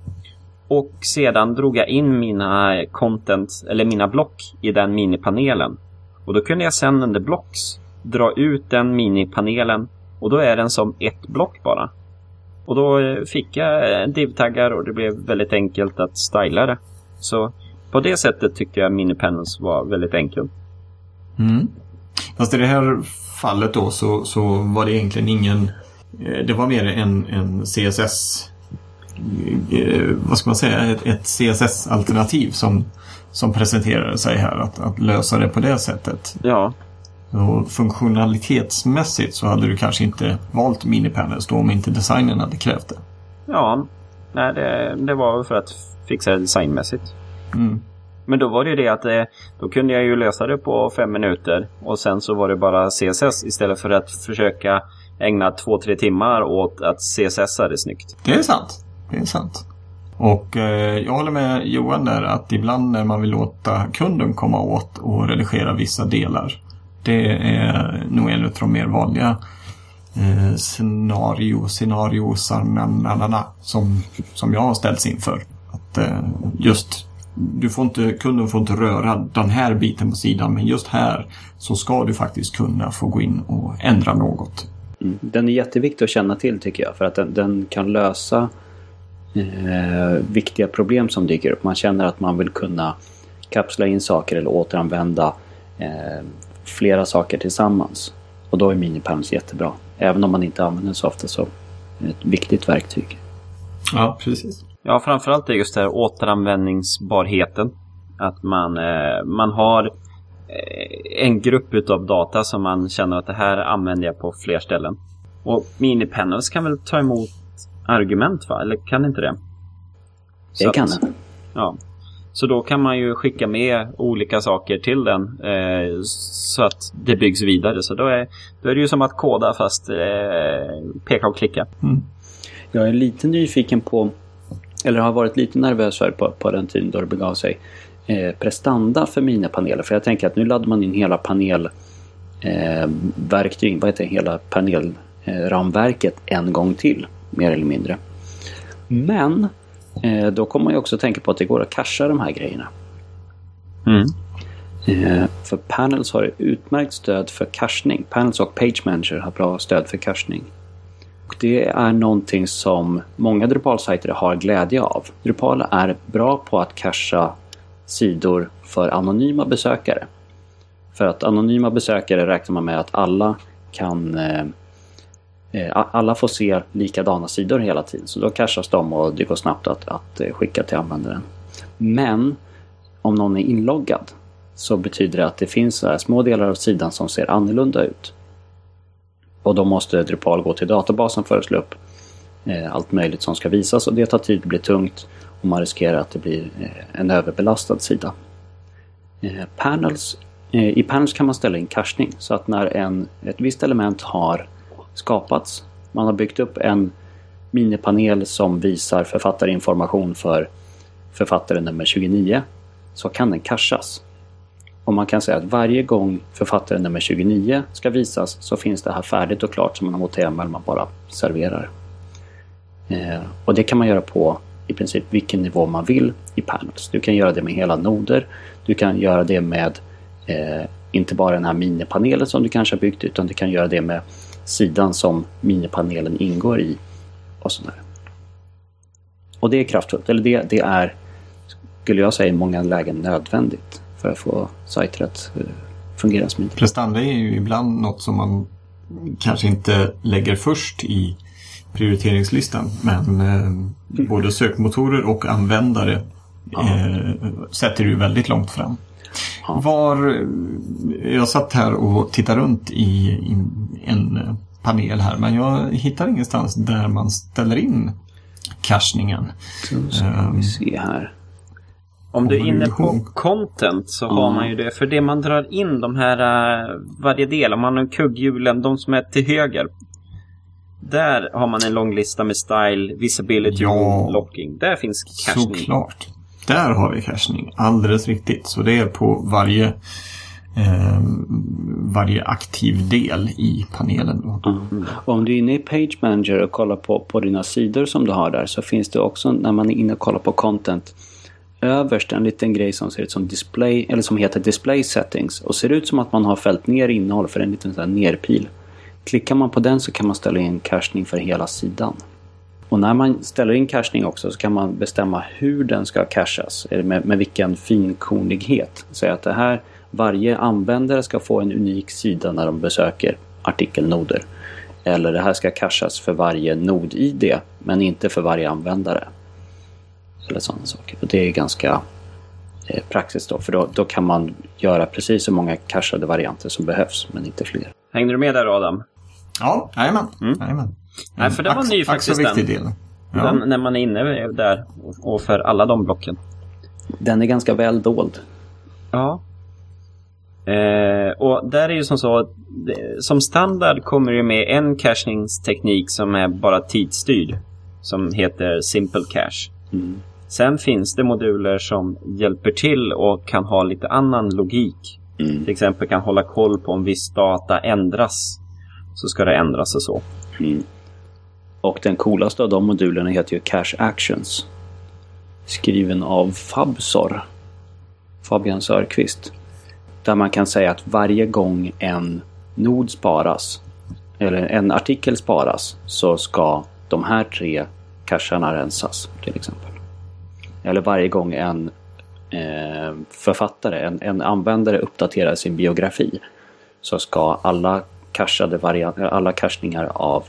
Och sedan drog jag in mina content, eller mina block i den minipanelen. Och då kunde jag sen under blocks dra ut den minipanelen och då är den som ett block bara. Och då eh, fick jag divtaggar div-taggar och det blev väldigt enkelt att styla det. Så på det sättet tyckte jag minipanels var väldigt enkelt. Mm. Fast i det här fallet då så, så var det egentligen ingen... Eh, det var mer en, en CSS... Vad ska man säga? Ett, ett CSS-alternativ som som presenterade sig här. Att, att lösa det på det sättet. Ja. Och funktionalitetsmässigt så hade du kanske inte valt minipanels då om inte designen hade krävt det. Ja, nej det, det var för att fixa det designmässigt. Mm. Men då var det ju det att eh, då kunde jag ju lösa det på fem minuter och sen så var det bara CSS istället för att försöka ägna två, tre timmar åt att CSS det snyggt. Det är sant. Det är sant. Och eh, jag håller med Johan där att ibland när man vill låta kunden komma åt och redigera vissa delar. Det är nog en av de mer vanliga eh, scenario, scenariosarna som, som jag har ställts inför. Att eh, just du får inte, kunden får inte röra den här biten på sidan men just här så ska du faktiskt kunna få gå in och ändra något. Mm. Den är jätteviktig att känna till tycker jag för att den, den kan lösa eh, viktiga problem som dyker upp. Man känner att man vill kunna kapsla in saker eller återanvända eh, flera saker tillsammans. Och då är Minipanels jättebra. Även om man inte använder den så ofta så är det ett viktigt verktyg. Ja, precis. Ja, framförallt är just det här återanvändningsbarheten. Att man, eh, man har eh, en grupp utav data som man känner att det här använder jag på fler ställen. Och Minipanels kan väl ta emot argument va? Eller kan inte det? Det kan den. Ja. Så då kan man ju skicka med olika saker till den eh, så att det byggs vidare. Så då är, då är det ju som att koda fast eh, peka och klicka. Mm. Jag är lite nyfiken på, eller har varit lite nervös för på, på den tiden då det begav sig, eh, prestanda för mina paneler. För jag tänker att nu laddar man in hela panelverktyg, eh, vad heter det, hela panelramverket en gång till mer eller mindre. Men eh, då kommer man ju också tänka på att det går att casha de här grejerna. Mm. Eh, för Panels har utmärkt stöd för cachning. Panels och Page Manager har bra stöd för cachning. Och det är någonting som många Drupal-sajter har glädje av. Drupal är bra på att cacha sidor för anonyma besökare. För att anonyma besökare räknar man med att alla kan eh, eh, alla får se likadana sidor hela tiden så då cashas de och det går snabbt att, att eh, skicka till användaren. Men om någon är inloggad så betyder det att det finns små delar av sidan som ser annorlunda ut. Och då måste Drupal gå till databasen för att slå upp eh, allt möjligt som ska visas och det tar tid, det blir tungt och man riskerar att det blir eh, en överbelastad sida. Eh, panels, I Panels kan man ställa in cachning så att när en, ett visst element har skapats. Man har byggt upp en minipanel som visar författarinformation för författare nummer 29. Så kan den cachas. Och man kan säga att varje gång författare nummer 29 ska visas så finns det här färdigt och klart som man en eller man bara serverar. Eh, och det kan man göra på i princip vilken nivå man vill i panels. Du kan göra det med hela noder. Du kan göra det med eh, inte bara den här minipanelen som du kanske har byggt utan du kan göra det med sidan som minipanelen ingår i. Och sådär. Och det är kraftfullt, eller det, det är, skulle jag säga, i många lägen nödvändigt för att få sajter att uh, fungera smidigt. Prestanda är ju ibland något som man kanske inte lägger först i prioriteringslistan. Men eh, både sökmotorer och användare eh, sätter du väldigt långt fram. Var, jag satt här och tittade runt i, i en panel här men jag hittar ingenstans där man ställer in cachningen. Då ska vi se här. Om du är inne på content så mm. har man ju det. För det man drar in de här, uh, varje del, om man har kugghjulen, de som är till höger. Där har man en lång lista med style, visibility, ja, locking. Där finns cachning. Såklart. Där har vi cachning, alldeles riktigt. Så det är på varje eh, varje aktiv del i panelen. Mm. Om du är inne i Page Manager och kollar på, på dina sidor som du har där så finns det också när man är inne och kollar på content överst en liten grej som ser ut som display eller som heter display settings och ser ut som att man har fällt ner innehåll för en liten sån nerpil. Klickar man på den så kan man ställa in cachning för hela sidan. Och när man ställer in cachning också så kan man bestämma hur den ska cachas, med, med vilken finkornighet. Säg att det här, varje användare ska få en unik sida när de besöker artikelnoder. Eller det här ska cachas för varje nod-id men inte för varje användare. Eller sådana saker. Och det är ganska eh, praxis då, för då, då kan man göra precis så många cachade varianter som behövs, men inte fler. Hängde du med där Adam? Ja, jajamän. Mm. jajamän. Nej, för den var ny faktiskt. Den, del. Ja. den, när man är inne där och för alla de blocken. Den är ganska väl dold. Ja. Eh, och där är ju som så att det- som standard kommer det med en cachningsteknik som är bara tidsstyrd. Som heter Simple Cache. Mm. Sen finns det moduler som hjälper till och kan ha lite annan logik. Mm. Till exempel kan hålla koll på om viss data ändras. Så ska det ändras och så. Mm. Och den coolaste av de modulerna heter ju Cache Actions. Skriven av Fabsor. Fabian Sörqvist. Där man kan säga att varje gång en nod sparas, eller en artikel sparas, så ska de här tre cacherna rensas till exempel. Eller varje gång en eh, författare, en, en användare uppdaterar sin biografi så ska alla cachade variant, alla cachningar av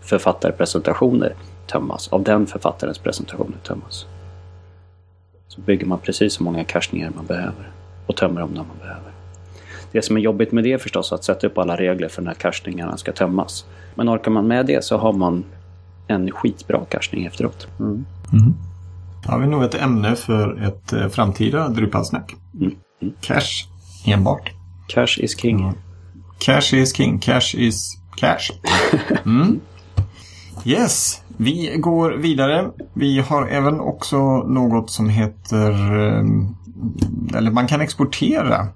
författarpresentationer tömmas. Av den författarens presentationer tömmas. Så bygger man precis så många cachningar man behöver och tömmer dem när man behöver. Det som är jobbigt med det är förstås att sätta upp alla regler för när cachningarna ska tömmas. Men orkar man med det så har man en skitbra cachning efteråt. Då har vi nog ett ämne för ett eh, framtida Drupalsnack. Mm. Cash enbart. Cache is king. Cash is king, cash is cash. Mm. Yes, vi går vidare. Vi har även också något som heter, eh, eller man kan exportera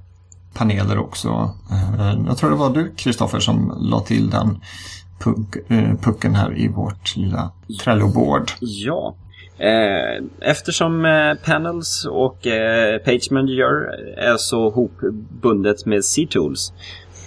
paneler också. Eh, Jag tror det var du Kristoffer som la till den puck, pucken här i vårt lilla Trello-board. Ja. Eh, eftersom eh, Panels och eh, Page Manager är så hopbundet med C-Tools.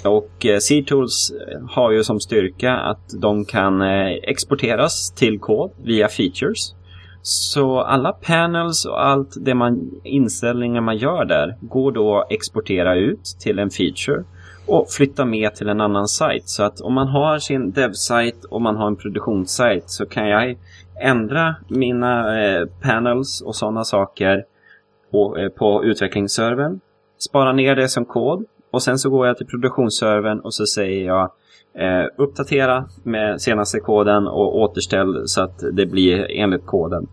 Och eh, C-Tools har ju som styrka att de kan exporteras till kod via features. Så alla panels och allt det man, inställningar man gör där går då att exportera ut till en feature och flytta med till en annan sajt. Så att om man har sin dev-sajt och man har en produktionssajt så kan jag ändra mina eh, panels och sådana saker på, eh, på utvecklingsservern. Spara ner det som kod och sen så går jag till produktionsservern och så säger jag eh, uppdatera med senaste koden och återställ så att det blir enligt koden.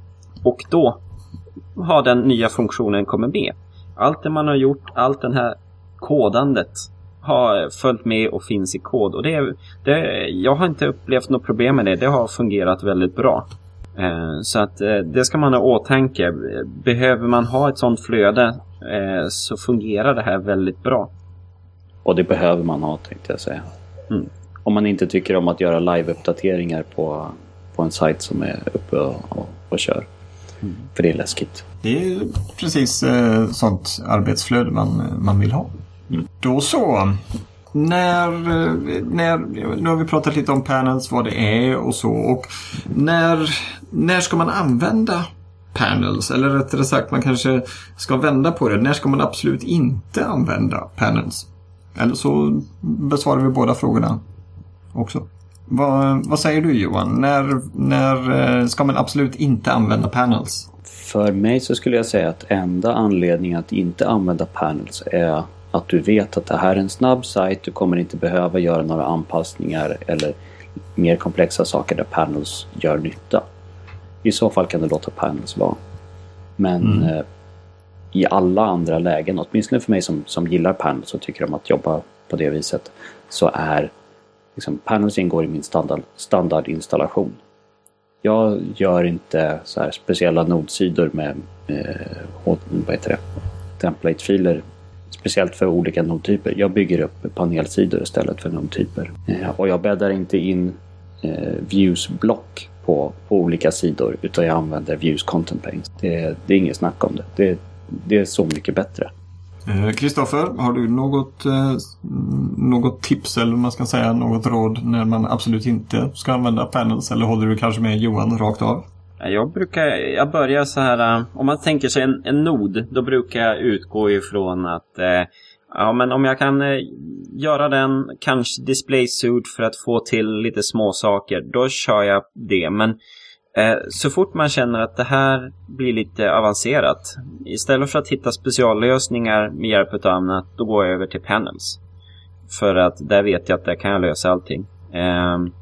Och då har den nya funktionen kommit med. Allt det man har gjort, allt det här kodandet har följt med och finns i kod. Och det, det, jag har inte upplevt något problem med det. Det har fungerat väldigt bra. Eh, så att eh, det ska man ha åtanke. Behöver man ha ett sånt flöde eh, så fungerar det här väldigt bra. Och det behöver man ha tänkte jag säga. Mm. Om man inte tycker om att göra live-uppdateringar på, på en sajt som är uppe och, och, och kör. För det är läskigt. Det är precis eh, sånt arbetsflöde man, man vill ha. Mm. Då så. När, när, nu har vi pratat lite om panels, vad det är och så. Och när, när ska man använda panels? Eller rättare sagt, man kanske ska vända på det. När ska man absolut inte använda panels? Eller så besvarar vi båda frågorna också. Vad, vad säger du Johan? När, när eh, ska man absolut inte använda panels? För mig så skulle jag säga att enda anledningen att inte använda panels är att du vet att det här är en snabb sajt. Du kommer inte behöva göra några anpassningar eller mer komplexa saker där panels gör nytta. I så fall kan du låta panels vara. Men eh, i alla andra lägen, åtminstone för mig som, som gillar panels och tycker om att jobba på det viset, så är liksom, panels ingår i min standard, standardinstallation. Jag gör inte så här speciella nodsidor med eh, vad heter det? template-filer speciellt för olika nodtyper. Jag bygger upp panelsidor istället för nodtyper. Eh, och jag bäddar inte in eh, views-block på, på olika sidor utan jag använder views content panes. Det, det är inget snack om det. det. Det är så mycket bättre. Eh, Kristoffer, har du något, något tips eller man ska säga, något råd när man absolut inte ska använda panels? Eller håller du kanske med Johan rakt av? Jag brukar, jag börjar så här, eh, om man tänker sig en, en nod, då brukar jag utgå ifrån att eh, ja, men om jag kan eh, göra den, kanske display suit för att få till lite små saker, då kör jag det. Men eh, så fort man känner att det här blir lite avancerat, istället för att hitta speciallösningar med hjälp av annat, då går jag över till panels. För att där vet jag att där kan jag lösa allting. Ehm,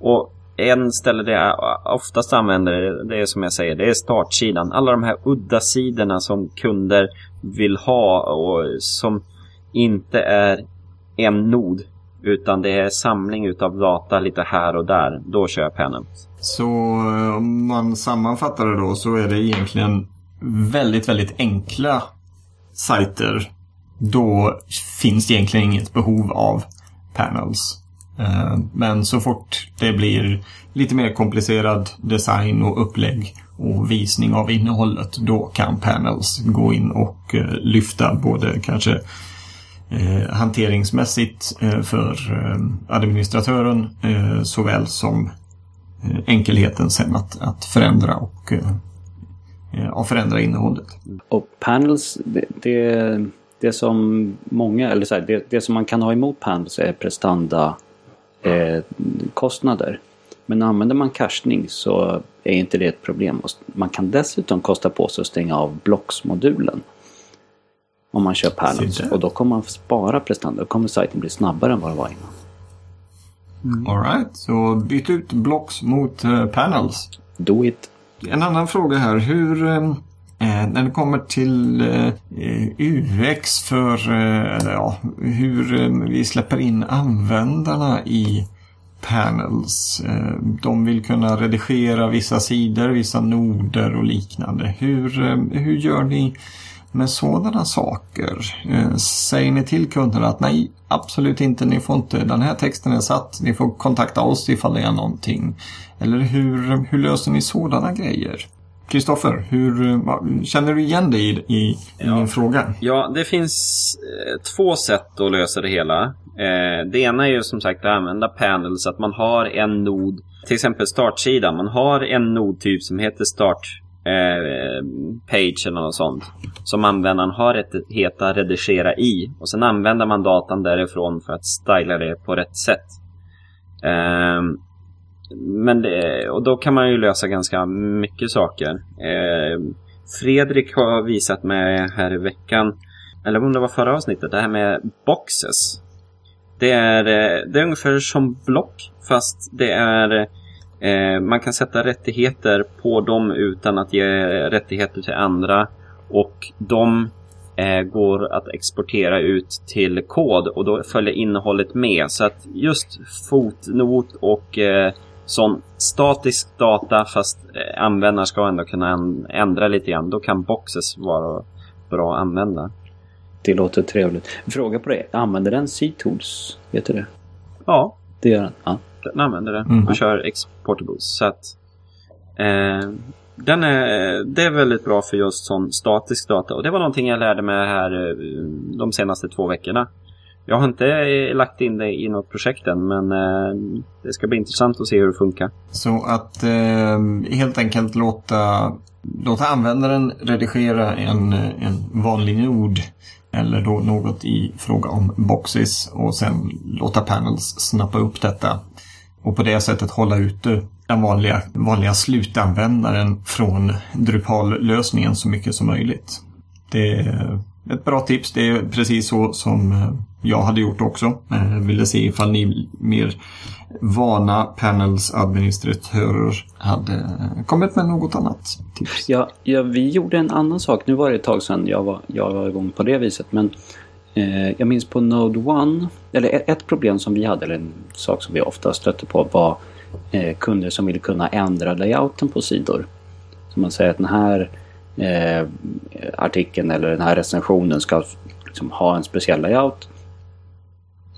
och en ställe där jag oftast använder det, det är som jag säger, det är startsidan. Alla de här udda sidorna som kunder vill ha och som inte är en nod utan det är samling utav data lite här och där. Då kör jag pennen. Så eh, om man sammanfattar det då så är det egentligen väldigt, väldigt enkla sajter. Då finns det egentligen inget behov av panels. Eh, men så fort det blir lite mer komplicerad design och upplägg och visning av innehållet, då kan panels gå in och eh, lyfta både kanske eh, hanteringsmässigt för administratören såväl som enkelheten sen att, att förändra och ja, förändra innehållet. Och panels, det, det, det som många, eller så här, det, det som man kan ha emot panels är prestanda eh, kostnader. Men använder man cachning så är inte det ett problem. Man kan dessutom kosta på sig att stänga av Blocks-modulen. Om man kör panels. Och då kommer man spara prestanda. Då kommer sajten bli snabbare än vad det var innan. Mm. Alright, så byt ut Blocks mot uh, panels. Do it. En annan fråga här. Hur, eh, Eh, när det kommer till eh, UX för eh, ja, hur eh, vi släpper in användarna i panels. Eh, de vill kunna redigera vissa sidor, vissa noder och liknande. Hur, eh, hur gör ni med sådana saker? Eh, säger ni till kunderna att nej, absolut inte, ni får inte, den här texten är satt, ni får kontakta oss ifall det är någonting. Eller hur, hur löser ni sådana grejer? Kristoffer, hur känner du igen dig i, i, ja. min fråga? Ja, det finns eh, två sätt att lösa det hela. Eh, det ena är ju som sagt att använda panels, att man har en nod, till exempel startsidan, man har en nodtyp som heter start eh, page eller något sånt. Som användaren har rättighet att redigera i. Och sen använder man datan därifrån för att styla det på rätt sätt. Eh, men det, och då kan man ju lösa ganska mycket saker. Eh, Fredrik har visat mig här i veckan, eller om det var förra avsnittet, det här med boxes. Det är, eh, det är ungefär som block, fast det är eh, man kan sätta rättigheter på dem utan att ge rättigheter till andra. Och de eh, går att exportera ut till kod och då följer innehållet med. Så att just fotnot och eh, sån statisk data fast eh, användaren ska ändå kunna ändra lite grann. Då kan Boxes vara bra att använda. Det låter trevligt. Fråga på det. Använder den C-tools? Vet du det? Ja. Det gör den? Ja. Den använder det mm. och kör exportables. Så att, eh, den är, det är väldigt bra för just sån statisk data. Och det var någonting jag lärde mig här eh, de senaste två veckorna. Jag har inte eh, lagt in det i något projekt än men eh, det ska bli intressant att se hur det funkar. Så att eh, helt enkelt låta, låta användaren redigera en, en vanlig nod eller då något i fråga om boxes och sen låta panels snappa upp detta och på det sättet hålla ute den vanliga, vanliga slutanvändaren från Drupal-lösningen så mycket som möjligt. Det ett bra tips. Det är precis så som eh, jag hade gjort också. Jag ville se ifall ni mer vana panels administratörer hade eh, kommit med något annat tips. Ja, ja, vi gjorde en annan sak. Nu var det ett tag sedan jag var, jag var igång på det viset. Men eh, jag minns på Node 1, eller ett problem som vi hade, eller en sak som vi ofta stötte på var eh, kunder som ville kunna ändra layouten på sidor. Så man säger att den här eh, artikeln eller den här recensionen ska liksom ha en speciell layout.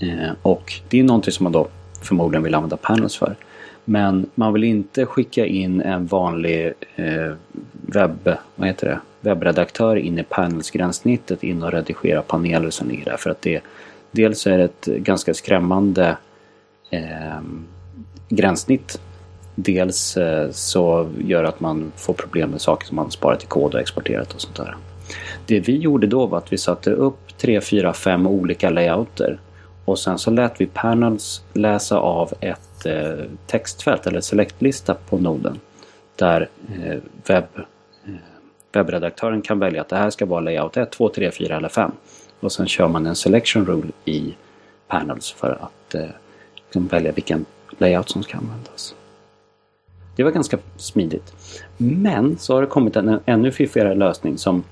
Eh, och det är någonting som man då förmodligen vill använda panels för. Men man vill inte skicka in en vanlig eh, webb, vad heter det? webbredaktör in i panelsgränssnittet in och redigera paneler som ligger där. För att det dels är det ett ganska skrämmande eh, gränssnitt. Dels eh, så gör att man får problem med saker som man sparat i kod och exporterat och sånt där. Det vi gjorde då var att vi satte upp 3, 4, 5 olika layouter och sen så lät vi panels läsa av ett eh, textfält eller selectlista på noden. Där eh, webb, webbredaktören kan välja att det här ska vara layout 1, 2, 3, 4 eller 5. Och sen kör man en selection rule i panels för att eh, liksom välja vilken layout som ska användas. Det var ganska smidigt. Men så har det kommit en ännu fiffigare lösning som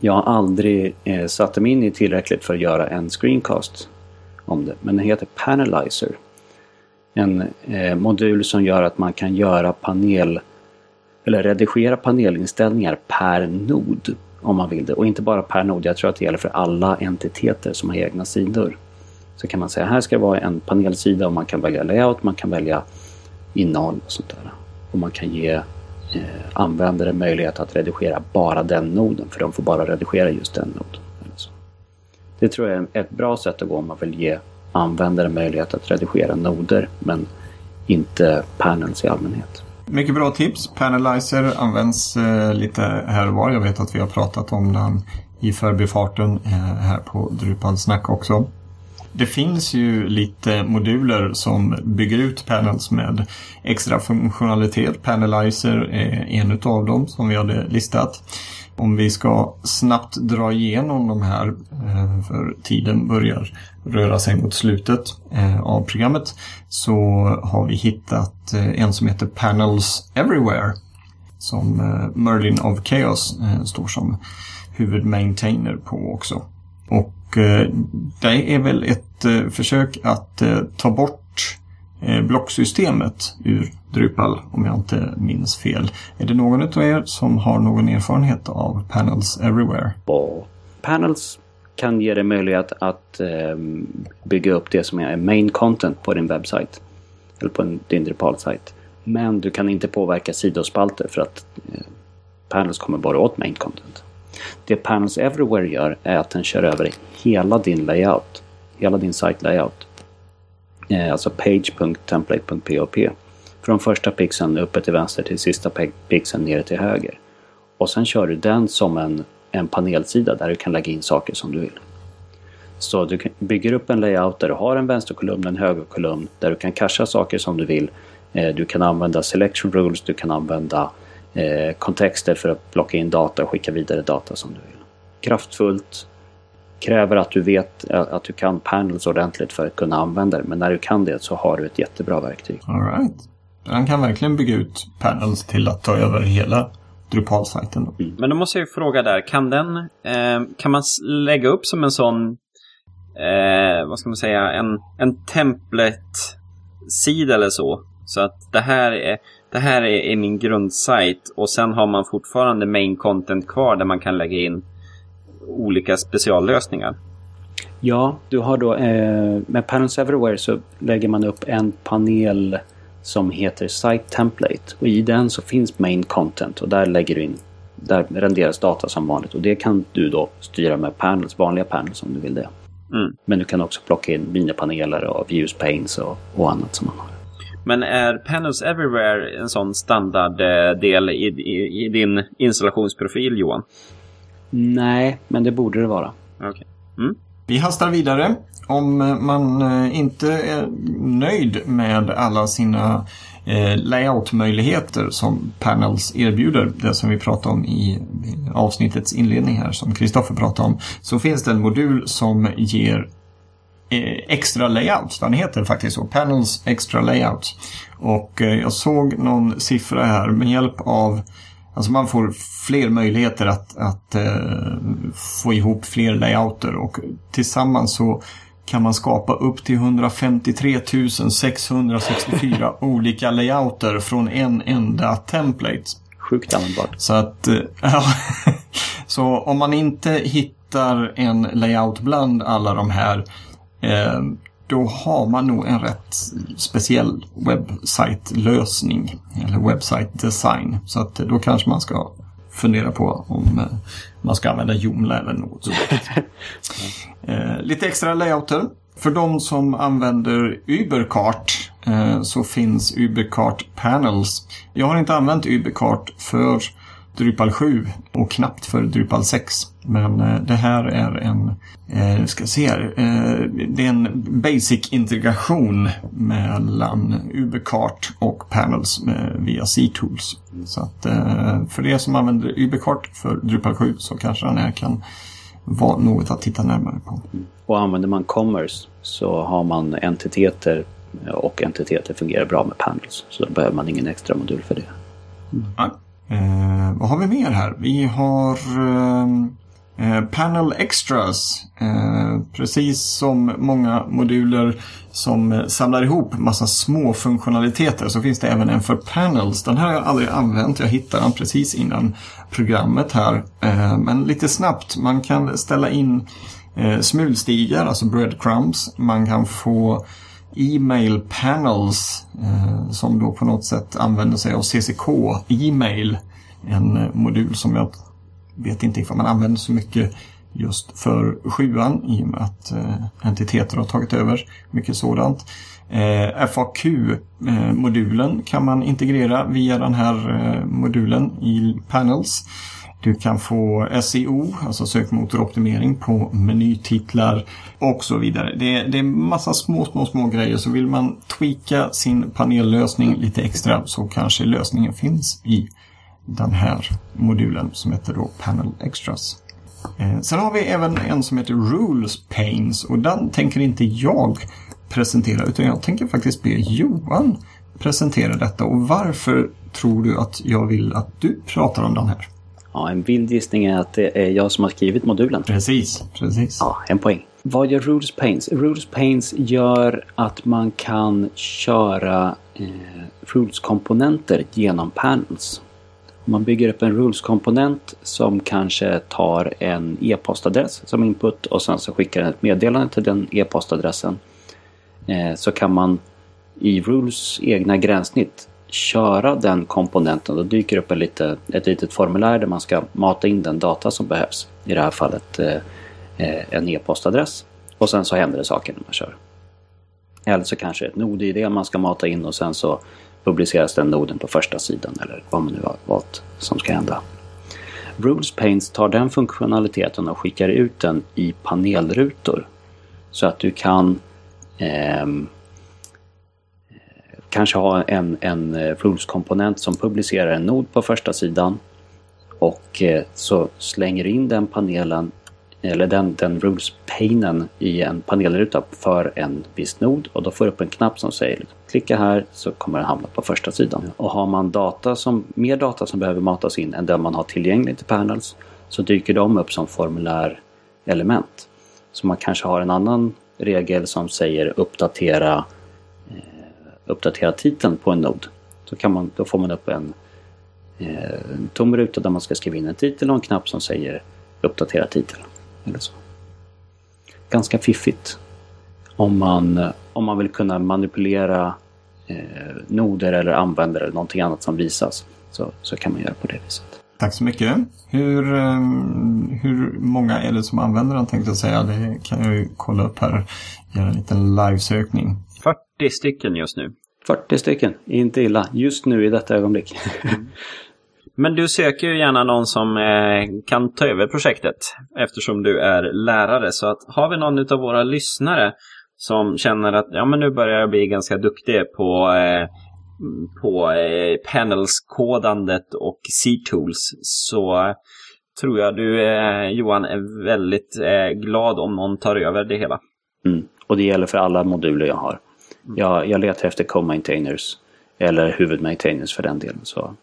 jag aldrig eh, satte mig in i tillräckligt för att göra en screencast om det. Men den heter Panelizer. En eh, modul som gör att man kan göra panel eller redigera panelinställningar per nod om man vill det. Och inte bara per nod, jag tror att det gäller för alla entiteter som har egna sidor. Så kan man säga här ska det vara en panelsida och man kan välja layout, man kan välja innehåll och sånt där. Och man kan ge eh, användare möjlighet att redigera bara den noden, för de får bara redigera just den noden. Det tror jag är ett bra sätt att gå om man vill ge användare möjlighet att redigera noder, men inte panels i allmänhet. Mycket bra tips. Panelizer används eh, lite här och var. Jag vet att vi har pratat om den i förbifarten eh, här på Drupal Snack också. Det finns ju lite moduler som bygger ut panels med extra funktionalitet. Panelizer är en av dem som vi hade listat. Om vi ska snabbt dra igenom de här, eh, för tiden börjar röra sig mot slutet eh, av programmet, så har vi hittat eh, en som heter Panels Everywhere. Som Merlin of Chaos står som huvudmaintainer på också. Och Eh, det är väl ett eh, försök att eh, ta bort blocksystemet ur Drupal om jag inte minns fel. Är det någon av er som har någon erfarenhet av Panels Everywhere? Panels kan ge dig möjlighet att ehm, bygga upp det som är main content på din webbsajt. Eller på en, din Drupal-sajt. Men du kan inte påverka sidospalter för att Panels kommer bara åt main content. Det Panels Everywhere gör är att den kör över hela din layout. Hela din site layout. Eh, alltså page.template.pop från första pixeln uppe till vänster till sista pixeln nere till höger. Och sen kör du den som en, en panelsida där du kan lägga in saker som du vill. Så du bygger upp en layout där du har en vänsterkolumn en högerkolumn där du kan casha saker som du vill. Eh, du kan använda selection rules, du kan använda eh, kontexter för att plocka in data och skicka vidare data som du vill. Kraftfullt, kräver att du vet att du kan panels ordentligt för att kunna använda det. Men när du kan det så har du ett jättebra verktyg. All right. Han kan verkligen bygga ut panels till att ta över hela Drupal-sajten. Mm. Men då måste jag fråga där, kan den, eh, kan man lägga upp som en sån, eh, vad ska man säga, en, en template-sida eller så? Så att det här är, det här är min grundsajt och sen har man fortfarande main content kvar där man kan lägga in olika speciallösningar. Ja, du har då eh, med Panels Everywhere så lägger man upp en panel som heter Site Template. Och i den så finns Main Content och där lägger du in där renderas data som vanligt och det kan du då styra med panels, vanliga panels om du vill det. Mm. Men du kan också plocka in minipaneler och views panes och, och annat som man har. Men är Panels Everywhere en sån standarddel i, i, i, din installationsprofil Johan? Nej, men det borde det vara. Okay. Mm. Vi hastar vidare. Om man eh, inte är nöjd med alla sina eh, layout-möjligheter som Panels erbjuder, det som vi pratade om i avsnittets inledning här som Kristoffer pratade om, så finns det en modul som ger eh, extra layout. Den heter faktiskt så, Panels Extra Layout. Och jag såg någon siffra här med hjälp av Alltså man får fler möjligheter att, att uh, få ihop fler layouter och tillsammans så kan man skapa upp till 153 664 olika layouter från en enda template. Sjukt användbart. Så att, uh, så om man inte hittar en layout bland alla de här då har man nog en rätt speciell webbsajtlösning eller webbsite-design. Så att då kanske man ska fundera på om eh, man ska använda Joomla eller något eh, lite extra layouter. För de som använder Ubercart eh, så finns Ubercart Panels. Jag har inte använt Ubercart för Drupal 7 och knappt för Drupal 6. Men eh, det här är en, eh, ska se här, eh, det är en basic integration mellan Ubercart och Panels via C-tools. Så att eh, för er som använder Ubercart för Drupal 7 så kanske den här kan vara något att titta närmare på. Och använder man Commerce så har man entiteter och entiteter fungerar bra med panels. Så då behöver man ingen extra modul för det. Mm. Eh, vad har vi mer här? Vi har eh, eh Panel Extras. Eh, precis som många moduler som eh, samlar ihop massa små funktionaliteter så finns det även en för Panels. Den här har jag aldrig använt. Jag hittade den precis innan programmet här. Eh, men lite snabbt. Man kan ställa in eh, smulstigar, alltså breadcrumbs. Man kan få e-mail panels eh, som då på något sätt använder sig av CCK e-mail. En eh, modul som jag vet inte ifall man använder så mycket just för sjuan i och med att eh, entiteter har tagit över mycket sådant. Eh, FAQ-modulen eh, kan man integrera via den här eh, modulen i Panels. Du kan få SEO, alltså sökmotoroptimering på menytitlar och så vidare. Det är, det är massa små, små, små grejer. Så vill man tweaka sin panellösning lite extra så kanske lösningen finns i den här modulen som heter då Panel Extras. Eh, sen har vi även en som heter Rules Panes och den tänker inte jag presentera utan jag tänker faktiskt be Johan presentera detta. Och varför tror du att jag vill att du pratar om den här? Ja, en vild gissning är att det är jag som har skrivit modulen. Precis, precis. Ja, en poäng. Vad gör Rules Panes? Rules Panes gör att man kan köra eh, Rules-komponenter genom panels. Man bygger upp en Rules-komponent som kanske tar en e-postadress som input och sen så skickar den ett meddelande till den e-postadressen. Eh, så kan man i Rules egna gränssnitt köra den komponenten. Då dyker upp en lite, ett litet formulär där man ska mata in den data som behövs. I det här fallet eh, eh en e-postadress. Och sen så händer det saker när man kör. Eller så kanske ett nod-id man ska mata in och sen så publiceras den noden på första sidan eller vad man nu har valt som ska hända. Rules Paints tar den funktionaliteten och skickar ut den i panelrutor. Så att du kan eh, kanske ha en, en eh, rules-komponent som publicerar en nod på första sidan och eh, så slänger in den panelen eller den, den rules-panen i en panelruta för en viss nod och då får du upp en knapp som säger liksom, klicka här så kommer den hamna på första sidan. Och har man data som, mer data som behöver matas in än den man har tillgängligt i panels så dyker de upp som formulärelement. Så man kanske har en annan regel som säger uppdatera uppdatera titeln på en nod. Så kan man, då får man upp en, eh, en tom ruta där man ska skriva in en titel och en knapp som säger uppdatera titel. Eller så. Ganska fiffigt. Om man, om man vill kunna manipulera eh, noder eller användare eller någonting annat som visas så, så kan man göra på det viset. Tack så mycket. Hur, eh, hur många är det som använder den tänkte jag säga. Det kan jag ju kolla upp här. Göra en liten livesökning. 40 stycken just nu. 40 stycken, inte illa. Just nu i detta ögonblick. Men du söker ju gärna någon som eh, kan ta över projektet eftersom du är lärare. Så att har vi någon av våra lyssnare som känner att ja, men nu börjar jag bli ganska duktig på, eh, på eh, panels-kodandet och C-tools så tror jag du eh, Johan är väldigt eh, glad om någon tar över det hela. Mm. Och det gäller för alla moduler jag har. Mm. Jag, jag letar efter co-maintainers eller huvudmaintainers för den delen. Så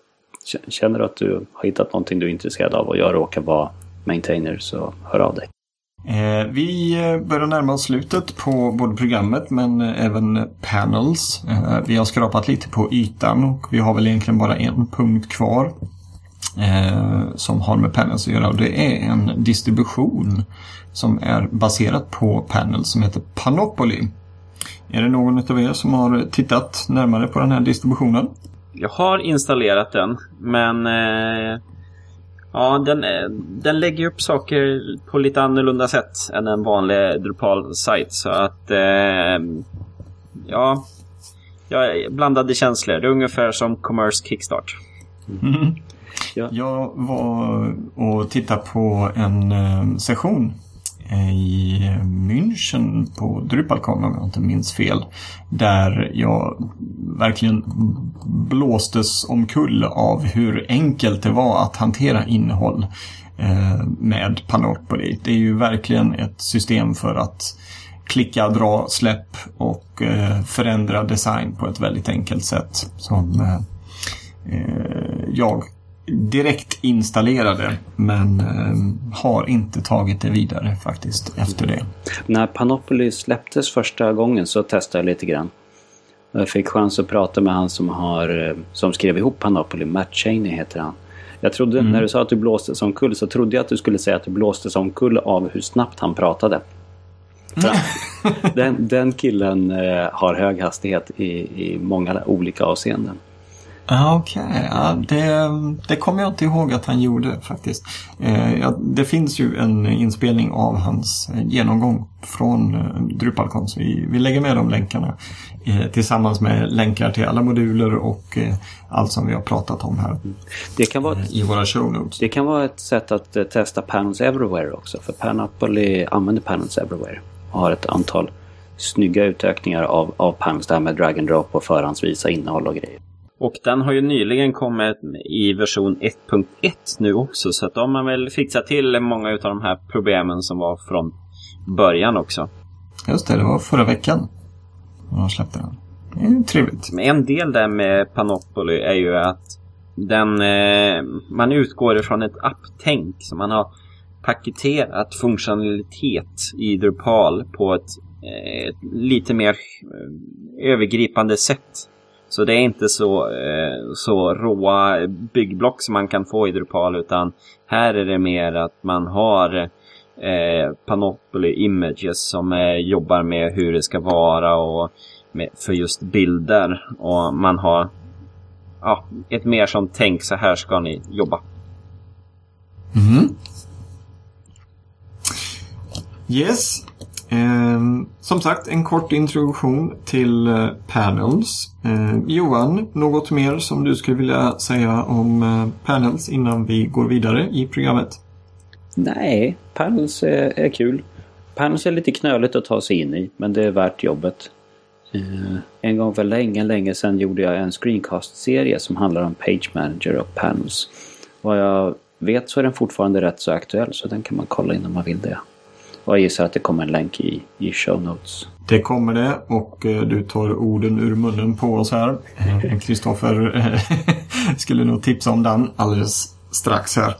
känner du att du har hittat någonting du är intresserad av och jag råkar vara maintainer så hör av dig. Eh, vi eh, börjar närma oss slutet på både programmet men eh, även panels. Eh, vi har skrapat lite på ytan och vi har väl egentligen bara en punkt kvar eh, som har med panels att göra och det är en distribution som är baserad på panels som heter Panoply. Är det någon av er som har tittat närmare på den här distributionen? Jag har installerat den, men eh, ja, den, eh, den lägger upp saker på lite annorlunda sätt än en vanlig Drupal-sajt. Så att eh, ja, jag blandade känslor. Det är ungefär som Commerce Kickstart. Mm. Ja. Jag var och tittade på en eh, session i München på Drupalcon om jag inte minns fel. Där jag verkligen blåstes omkull av hur enkelt det var att hantera innehåll eh, med Panoply. Det är ju verkligen ett system för att klicka, dra, släpp och eh, förändra design på ett väldigt enkelt sätt. Som eh, jag direkt installerade men eh, har inte tagit det vidare faktiskt efter det. När Panoply släpptes första gången så testade jag lite grann. Jag fick chans att prata med han som, har, eh, som skrev ihop Panoply, Matt Cheney heter han. Jag trodde, mm. när du sa att du blåste som kull så trodde jag att du skulle säga att du blåste som kull av hur snabbt han pratade. den, den killen eh, har hög hastighet i, i många olika avseenden. Okej, okay. ja, det, det kommer jag inte ihåg att han gjorde faktiskt. Eh, ja, det finns ju en inspelning av hans eh, genomgång från eh, Drupalcon så vi, vi lägger med de länkarna eh, tillsammans med länkar till alla moduler och eh, allt som vi har pratat om här det kan vara ett, eh, i våra show notes. Det kan vara ett sätt att eh, testa Panels Everywhere också för Panoply använder Panels Everywhere och har ett antal snygga utökningar av, av panels där med drag and drop och förhandsvisa innehåll och grejer. Och den har ju nyligen kommit i version 1.1 nu också så att de har väl fixat till många av de här problemen som var från början också. Just det, det var förra veckan de släppte den. Det är trevligt. En del där med Panoply är ju att den, eh, man utgår ifrån ett apptänk. Så man har paketerat funktionalitet i Drupal på ett eh, lite mer eh, övergripande sätt. Så det är inte så, eh, så råa byggblock som man kan få i Drupal utan här är det mer att man har eh, Panoply Images som eh, jobbar med hur det ska vara och med, för just bilder. Och man har ja, ett mer som tänk så här ska ni jobba. Mm. Yes, Eh, som sagt, en kort introduktion till eh, Panels. Eh, Johan, något mer som du skulle vilja säga om eh, Panels innan vi går vidare i programmet? Nej, Panels är, är kul. Panels är lite knöligt att ta sig in i, men det är värt jobbet. Eh, en gång för länge, länge sedan gjorde jag en screencast-serie som handlar om Page Manager och Panels. Vad jag vet så är den fortfarande rätt så aktuell, så den kan man kolla in om man vill det. Och jag gissar att det kommer en länk i, i show notes. Det kommer det och eh, du tar orden ur munnen på oss här. Eh, Kristoffer eh, skulle nog tipsa om den alldeles strax här.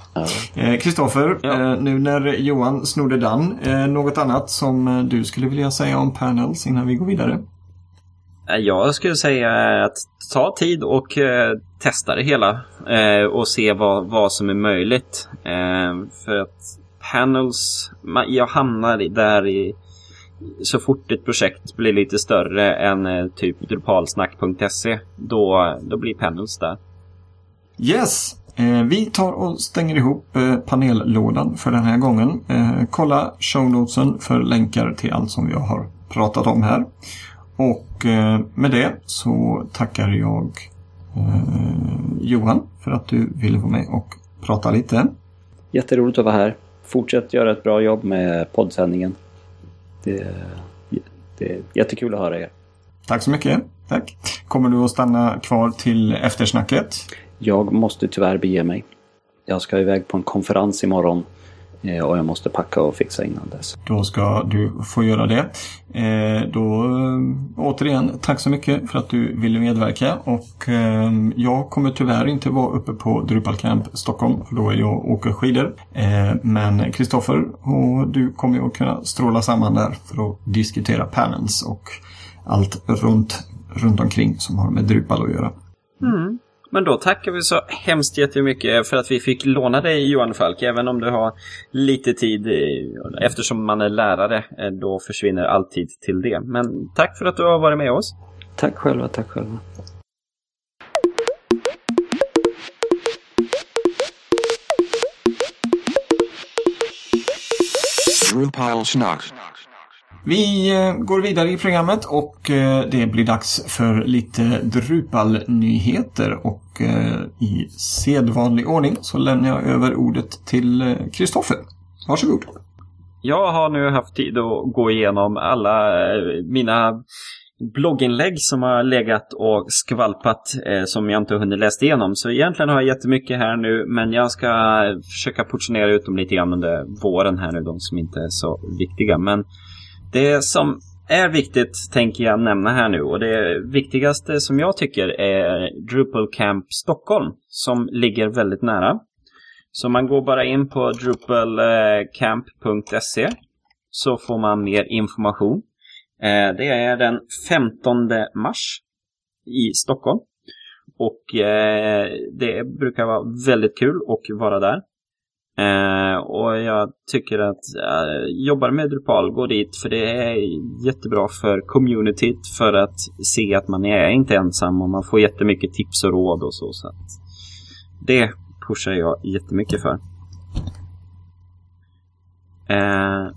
Kristoffer, ja. nu när Johan snodde den, något annat som du skulle vilja säga om panels innan vi går vidare? Jag skulle säga att ta tid och testa det hela och se vad, vad som är möjligt. För att panels, jag hamnar där i så fort ett projekt blir lite större än eh, typ drupalsnack.se då, då blir panels där. Yes! Eh, vi tar och stänger ihop eh, panellådan för den här gången. Eh, kolla shownotesen för länkar till allt som vi har pratat om här. Och med det så tackar jag Johan för att du ville vara med och prata lite. Jätteroligt att vara här fortsätt göra ett bra jobb med poddsändningen. Det, det är jättekul att höra er. Tack så mycket. Tack. Kommer du att stanna kvar till eftersnacket? Jag måste tyvärr bege mig. Jag ska iväg på en konferens imorgon och jag måste packa och fixa innan dess. Då ska du få göra det. Eh, då eh, återigen, tack så mycket för att du ville medverka och jag kommer tyvärr inte vara uppe på Drupal Camp Stockholm för då är jag och åker skidor. Men Kristoffer och du kommer ju att kunna stråla samman där för att diskutera panels och allt runt, runt omkring som har med Drupal att göra. Mm. Men då tackar vi så hemskt jättemycket för att vi fick låna dig Johan Falk. Även om du har lite tid eftersom man är lärare. Eh, då försvinner all tid till det. Men tack för att du har varit med oss. Tack själva, tack själva. Drupal Snacks. Vi eh, går vidare i programmet och eh, det blir dags för lite Drupal-nyheter och eh, i sedvanlig ordning så lämnar jag över ordet till Kristoffer. Varsågod. Jag har nu haft tid att gå igenom alla mina blogginlägg som har legat och skvalpat eh, som jag inte har hunnit läsa igenom. Så egentligen har jag jättemycket här nu men jag ska försöka portionera ut dem lite grann under våren här nu, de som inte är så viktiga. Men det som är viktigt tänker jag nämna här nu och det viktigaste som jag tycker är Drupal Camp Stockholm som ligger väldigt nära. Så man går bara in på drupalcamp.se så får man mer information. Eh, det är den 15 mars i Stockholm. Och eh, det brukar vara väldigt kul att vara där. Eh, och jag tycker att eh, jobbar med Drupal, gå dit för det är jättebra för communityt för att se att man är inte ensam och man får jättemycket tips och råd och så. så att det pushar jag jättemycket för. Eh,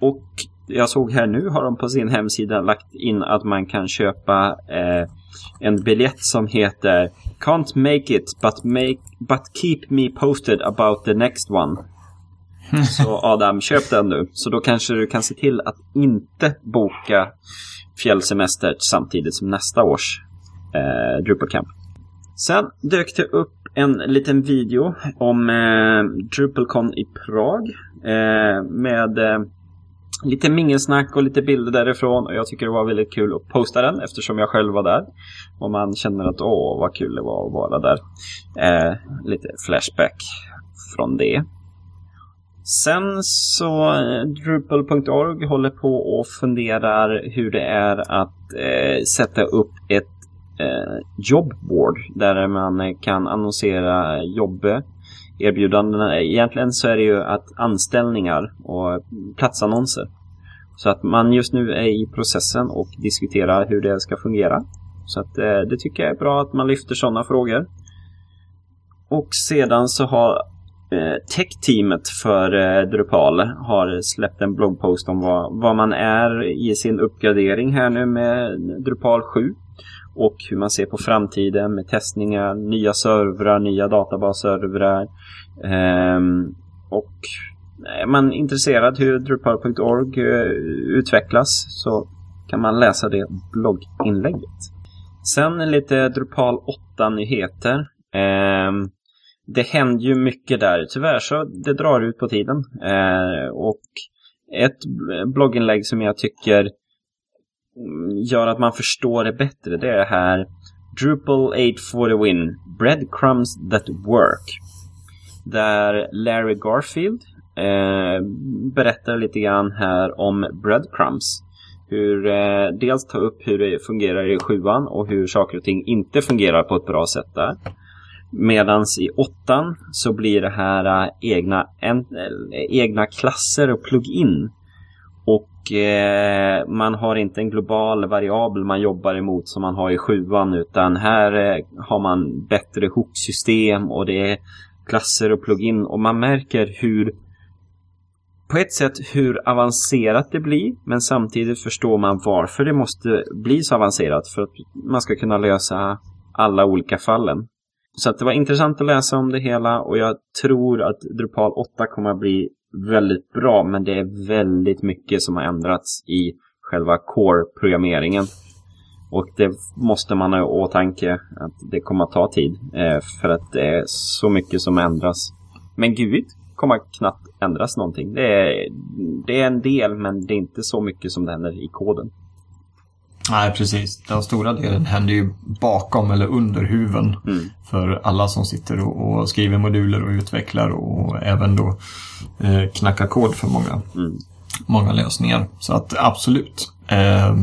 och jag såg här nu har de på sin hemsida lagt in att man kan köpa eh, en biljett som heter Can't make it but, make, but keep me posted about the next one. Så Adam, köp den nu. Så då kanske du kan se till att inte boka fjällsemester samtidigt som nästa års eh, Drupal Camp. Sen dök det upp en liten video om eh, DrupalCon i Prag eh, med eh, lite mingelsnack och lite bilder därifrån. Och jag tycker det var väldigt kul att posta den eftersom jag själv var där. Och man känner att åh vad kul det var att vara där. Eh, lite flashback från det. Sen så eh, Drupal.org håller på och funderar hur det är att eh, sätta upp ett eh, jobbboard där man kan annonsera jobb erbjudandena. Egentligen så är det ju att anställningar och platsannonser. Så att man just nu är i processen och diskuterar hur det ska fungera. Så att eh, det tycker jag är bra att man lyfter sådana frågor. Och sedan så har eh, tech-teamet för eh, Drupal har släppt en bloggpost om vad, vad man är i sin uppgradering här nu med Drupal 7 och hur man ser på framtiden med testningar, nya servrar, nya databasservrar. Ehm, och är man intresserad hur Drupal.org eh, utvecklas så kan man läsa det blogginlägget. Sen lite Drupal 8-nyheter. Ehm, det händer ju mycket där. Tyvärr så det drar ut på tiden. Ehm, och ett blogginlägg som jag tycker gör att man förstår det bättre. Det är det här Drupal 8 for the win. Breadcrumbs that work. Där Larry Garfield eh, berättar lite grann här om breadcrumbs. Hur eh, dels ta upp hur det fungerar i sjuan och hur saker och ting inte fungerar på ett bra sätt där. Medans i åttan så blir det här eh, egna, en, eh, egna klasser och plugin och eh, man har inte en global variabel man jobbar emot som man har i sjuan utan här eh, har man bättre hooksystem och det är klasser och plugin och man märker hur på ett sätt hur avancerat det blir men samtidigt förstår man varför det måste bli så avancerat för att man ska kunna lösa alla olika fallen. Så att det var intressant att läsa om det hela och jag tror att Drupal 8 kommer att bli väldigt bra men det är väldigt mycket som har ändrats i själva core-programmeringen. Och det måste man ha i åtanke att det kommer att ta tid eh, för att det är så mycket som ändras. Men Gud kommer knappt ändras någonting. Det är, det är en del men det är inte så mycket som det händer i koden. Nej, precis. Den stora delen händer ju bakom eller under huven mm. för alla som sitter och, och, skriver moduler och utvecklar och även då eh, knackar kod för många, mm. många lösningar. Så att absolut. Eh,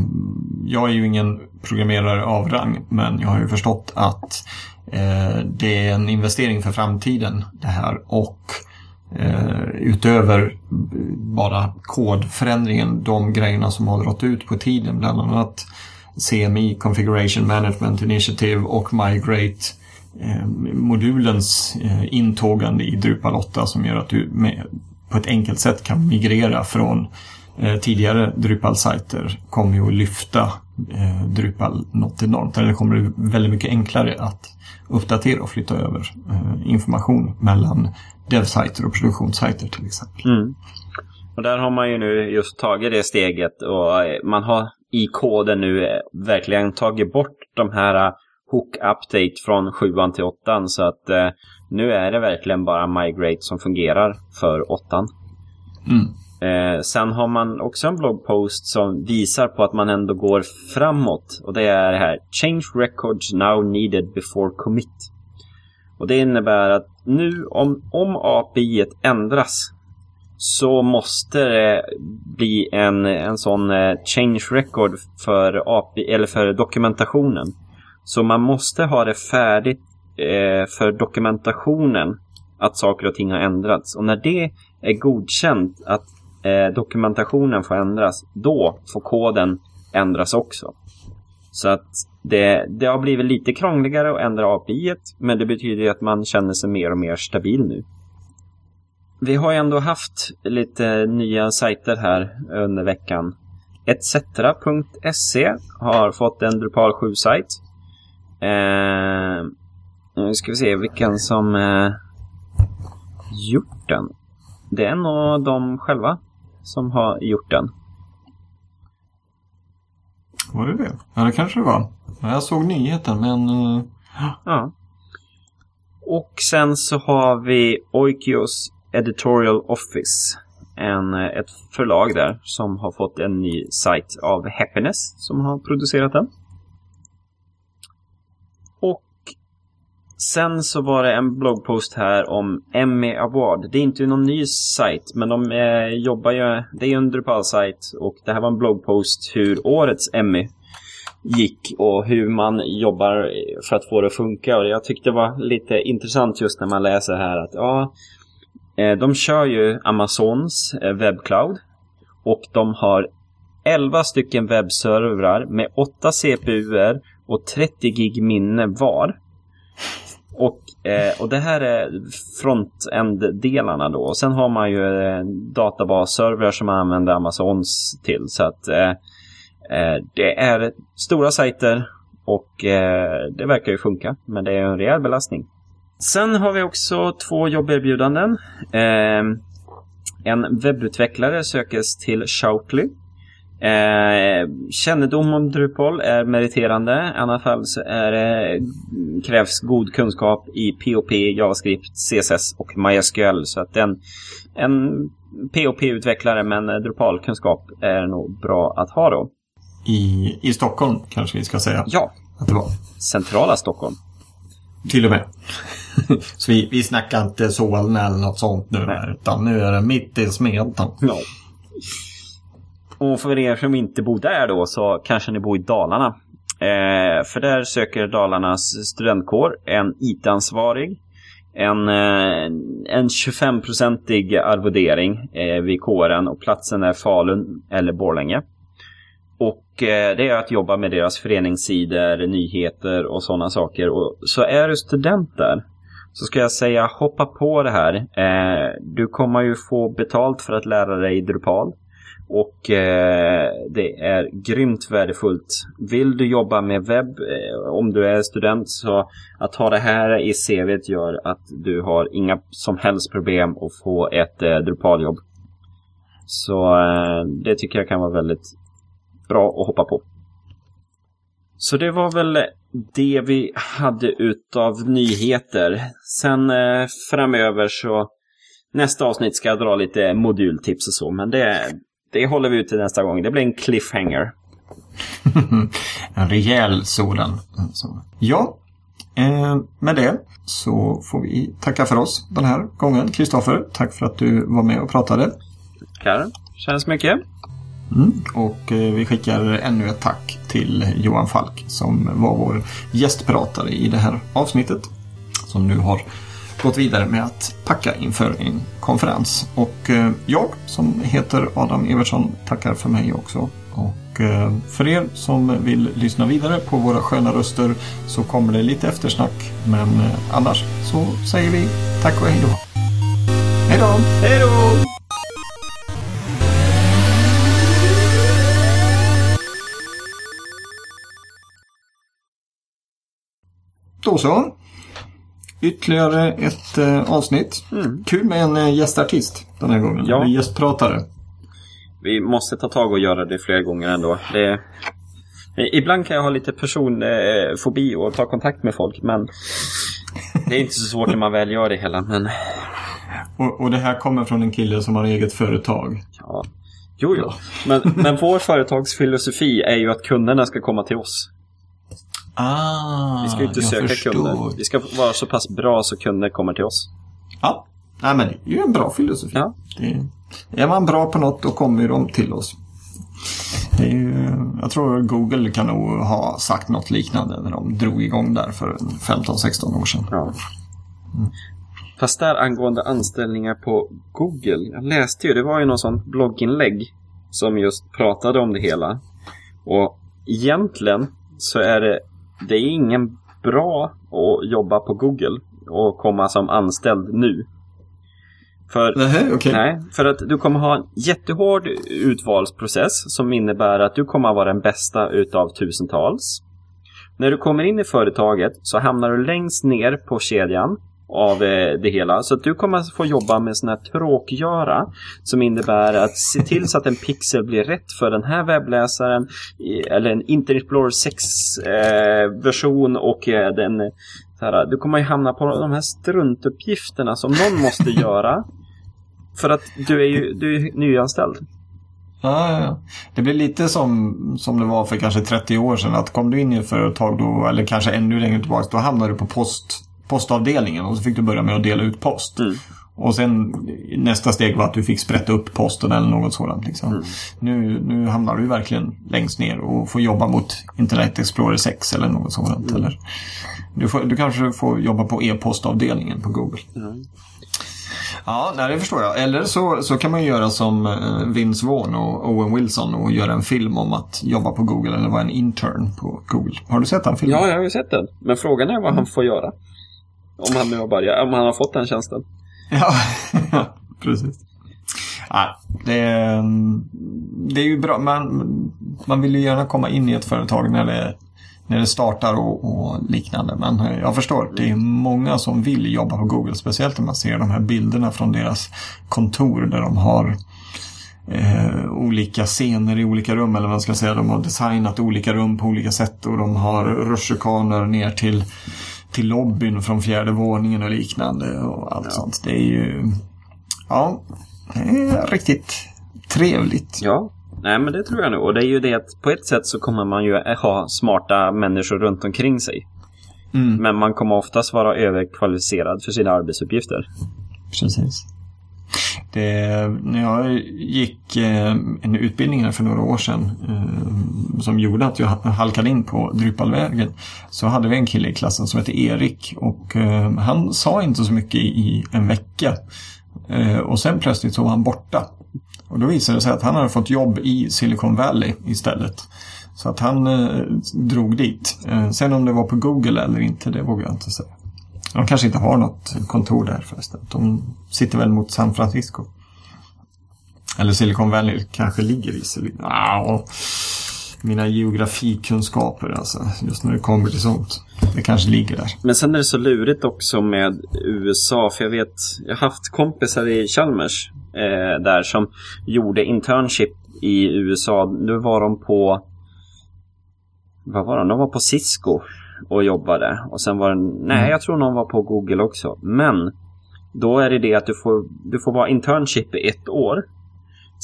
jag är ju ingen programmerare av rang, men jag har ju förstått att eh, det är en investering för framtiden det här och Eh, utöver bara kodförändringen, de grejerna som har dragit ut på tiden, bland annat CMI, Configuration Management Initiative och Migrate eh, modulens eh, intågande i Drupal 8 som gör att du med, på ett enkelt sätt kan migrera från eh, tidigare Drupal-sajter kommer ju att lyfta eh, Drupal något enormt. Eller det kommer bli väldigt mycket enklare att uppdatera och flytta över eh, information mellan dev-sajter och produktionssajter till exempel. Mm. Och där har man ju nu just tagit det steget och eh, man har i koden nu eh, verkligen tagit bort de här eh, hook update från 7 till 8 så att eh, nu är det verkligen bara migrate som fungerar för 8. Mm. Eh, sen har man också en bloggpost som visar på att man ändå går framåt. Och det är det här. Change records now needed before commit. Och det innebär att nu om, om API ändras så måste det bli en, en sån eh, change record för, API, eller för dokumentationen. Så man måste ha det färdigt eh, för dokumentationen att saker och ting har ändrats. Och när det är godkänt att eh, dokumentationen får ändras, då får koden ändras också. Så att det, det har blivit lite krångligare att ändra API, men det betyder att man känner sig mer och mer stabil nu. Vi har ju ändå haft lite nya sajter här under veckan. Etcetera.se har fått en Drupal 7-sajt. Eh, nu ska vi se vilken som eh, gjort den. Det är nog de själva som har gjort den. Var det det? Ja, det kanske det var. Jag såg nyheten, men... Eh, ja. Och sen så har vi Oikios Editorial Office. En, eh, ett förlag där som har fått en ny sajt av Happiness som har producerat den. Och sen så var det en bloggpost här om Emmy Award. Det är inte någon ny sajt men de eh, jobbar ju, det är en Drupal-sajt och det här var en bloggpost hur årets Emmy gick och hur man jobbar för att få det att funka. Och jag tyckte det var lite intressant just när man läser här att ja, eh, de kör ju Amazons eh, webbcloud och de har 11 stycken webbservrar med 8 CPUer och 30 gig minne var. Och, eh, och det här är frontend-delarna. då. Och sen har man ju eh, databasservrar som man använder Amazons till. Så att eh, eh det är stora sajter och eh, det verkar ju funka. Men det är en rejäl belastning. Sen har vi också två jobberbjudanden. Eh, en webbutvecklare sökes till Shoutly. Eh, kännedom om Drupal är meriterande. I alla fall så är det, krävs god kunskap i POP, JavaScript, CSS och MySQL. Så att en, en POP-utvecklare med en Drupal-kunskap är nog bra att ha då. I, I Stockholm kanske vi ska säga. Ja. Att det var. Centrala Stockholm. Till och med. så vi, vi snackar inte Solna eller något sånt nu här, utan nu är det mitt i smeten. Ja. Och för er som inte bor där då så kanske ni bor i Dalarna. Eh, för där söker Dalarnas studentkår en IT-ansvarig. En, eh, en 25-procentig arvodering eh, vid kåren och platsen är Falun eller Borlänge. Och eh, det är att jobba med deras föreningssidor, nyheter och sådana saker. Och så är du student där så ska jag säga hoppa på det här. Eh, du kommer ju få betalt för att lära dig Drupal. Och eh, det är grymt värdefullt. Vill du jobba med webb, eh, om du är student, så att ha det här i CVt gör att du har inga som helst problem att få ett eh, Drupaljobb. Så eh, det tycker jag kan vara väldigt bra att hoppa på. Så det var väl det vi hade utav nyheter. Sen eh, framöver så nästa avsnitt ska jag dra lite modultips och så. Men det, det håller vi ut till nästa gång. Det blir en cliffhanger. en rejäl sådan. Ja, eh, med det så får vi tacka för oss den här gången. Kristoffer, tack för att du var med och pratade. Tackar. Känns mycket. Mm. Och eh, vi skickar ännu ett tack till Johan Falk som var vår gästpratare i det här avsnittet. Som nu har gått vidare med att packa inför en konferens. Och eh, jag som heter Adam Evertsson tackar för mig också. Och eh, för er som vill lyssna vidare på våra sköna röster så kommer det lite eftersnack. Men annars så säger vi tack och hej då. Hej då! Hej då! Då så. Ytterligare ett eh, avsnitt. Mm. Kul med en eh, gästartist den här gången. Ja. En gästpratare. Vi måste ta tag och göra det fler gånger ändå. Det, eh, ibland kan jag ha lite personfobi och ta kontakt med folk men det är inte så svårt när man väl gör det hela. Men... Och, och det här kommer från en kille som har eget företag. Ja. Jo, jo. Men, men vår företagsfilosofi är ju att kunderna ska komma till oss. Ah, Vi ska inte söka förstår. kunder. Vi ska vara så pass bra så kunder kommer till oss. Ja, Nej, men det är ju en bra filosofi. Ja. Det, är man bra på något då kommer de till oss. Är jag tror Google kan nog ha sagt något liknande när de drog igång där för 15-16 år sedan. Ja. Fast där angående anställningar på Google. Jag läste ju, det var ju någon sån blogginlägg som just pratade om det hela. Och egentligen så är det, det är ingen bra att jobba på Google och komma som anställd nu. För Nej, okej. Nej, för att du kommer ha en jättehård utvalsprocess som innebär att du kommer att vara den bästa utav tusentals. När du kommer in i företaget så hamnar du längst ner på kedjan av eh, det hela. Så att du kommer att få jobba med sån här tråkgöra som innebär att se till så att en pixel blir rätt för den här webbläsaren eller en Internet Explorer 6-version eh, och eh, den så här, du kommer ju hamna på de här struntuppgifterna som någon måste göra för att du är ju du är nyanställd. Ja, ja, ja. Det blir lite som, som det var för kanske 30 år sedan. Att kom du in i ett företag då, eller kanske ännu längre tillbaka, då hamnade du på post, postavdelningen och så fick du börja med att dela ut post. Mm. Och sen nästa steg var att du fick sprätta upp posten eller något sådant. Liksom. Mm. Nu, nu hamnar du verkligen längst ner och får jobba mot Internet Explorer 6 eller något sådant. Mm. Eller, du, får, du kanske får jobba på e-postavdelningen på Google. Mm. Ja, nej, det förstår jag. Eller så, så kan man göra som eh, Vince Vaughn och Owen Wilson och göra en film om att jobba på Google eller vara en intern på Google. Har du sett den filmen? Ja, jag har ju sett den. Men frågan är vad han får göra. Om han nu har börjat, om han har fått den tjänsten. Ja, ja precis. Ja, det, är, det är ju bra. Man, man vill ju gärna komma in i ett företag när det, när det startar och, och liknande. Men jag förstår, det är många som vill jobba på Google. Speciellt när man ser de här bilderna från deras kontor där de har eh, olika scener i olika rum. Eller vad man ska säga. De har designat olika rum på olika sätt och de har rutschkanor ner till till lobbyn från fjärde våningen och liknande och allt sånt. Det är ju... Ja, det är riktigt trevligt. Ja, nej men det tror jag nog. Och det är ju det att på ett sätt så kommer man ju ha smarta människor runt omkring sig. Mm, Men man kommer oftast vara överkvalificerad för sina arbetsuppgifter. precis. Det, när jag gick eh, en utbildning här för några år sedan eh, som gjorde att jag halkade in på Drypalvägen så hade vi en kille i klassen som hette Erik och eh, han sa inte så mycket i en vecka. Och sen plötsligt så var han borta. Och då visade det sig att han hade fått jobb i Silicon Valley istället. Så att han drog dit. Sen om det var på Google eller inte, det vågar jag inte säga. De kanske inte har något kontor där förresten. De sitter väl mot San Francisco. Eller Silicon Valley kanske ligger i Silicon Valley. Mina geografikunskaper alltså, just när det kommer till sånt. Det kanske ligger där. Men sen är det så lurigt också med USA. För jag vet, jag har haft kompisar i Chalmers eh, där som gjorde internship i USA. Nu var de på... Vad var de? De var på Cisco och jobbade. Och sen var det... Nej, jag tror någon var på Google också. Men då är det det att du får, du får vara internship i ett år.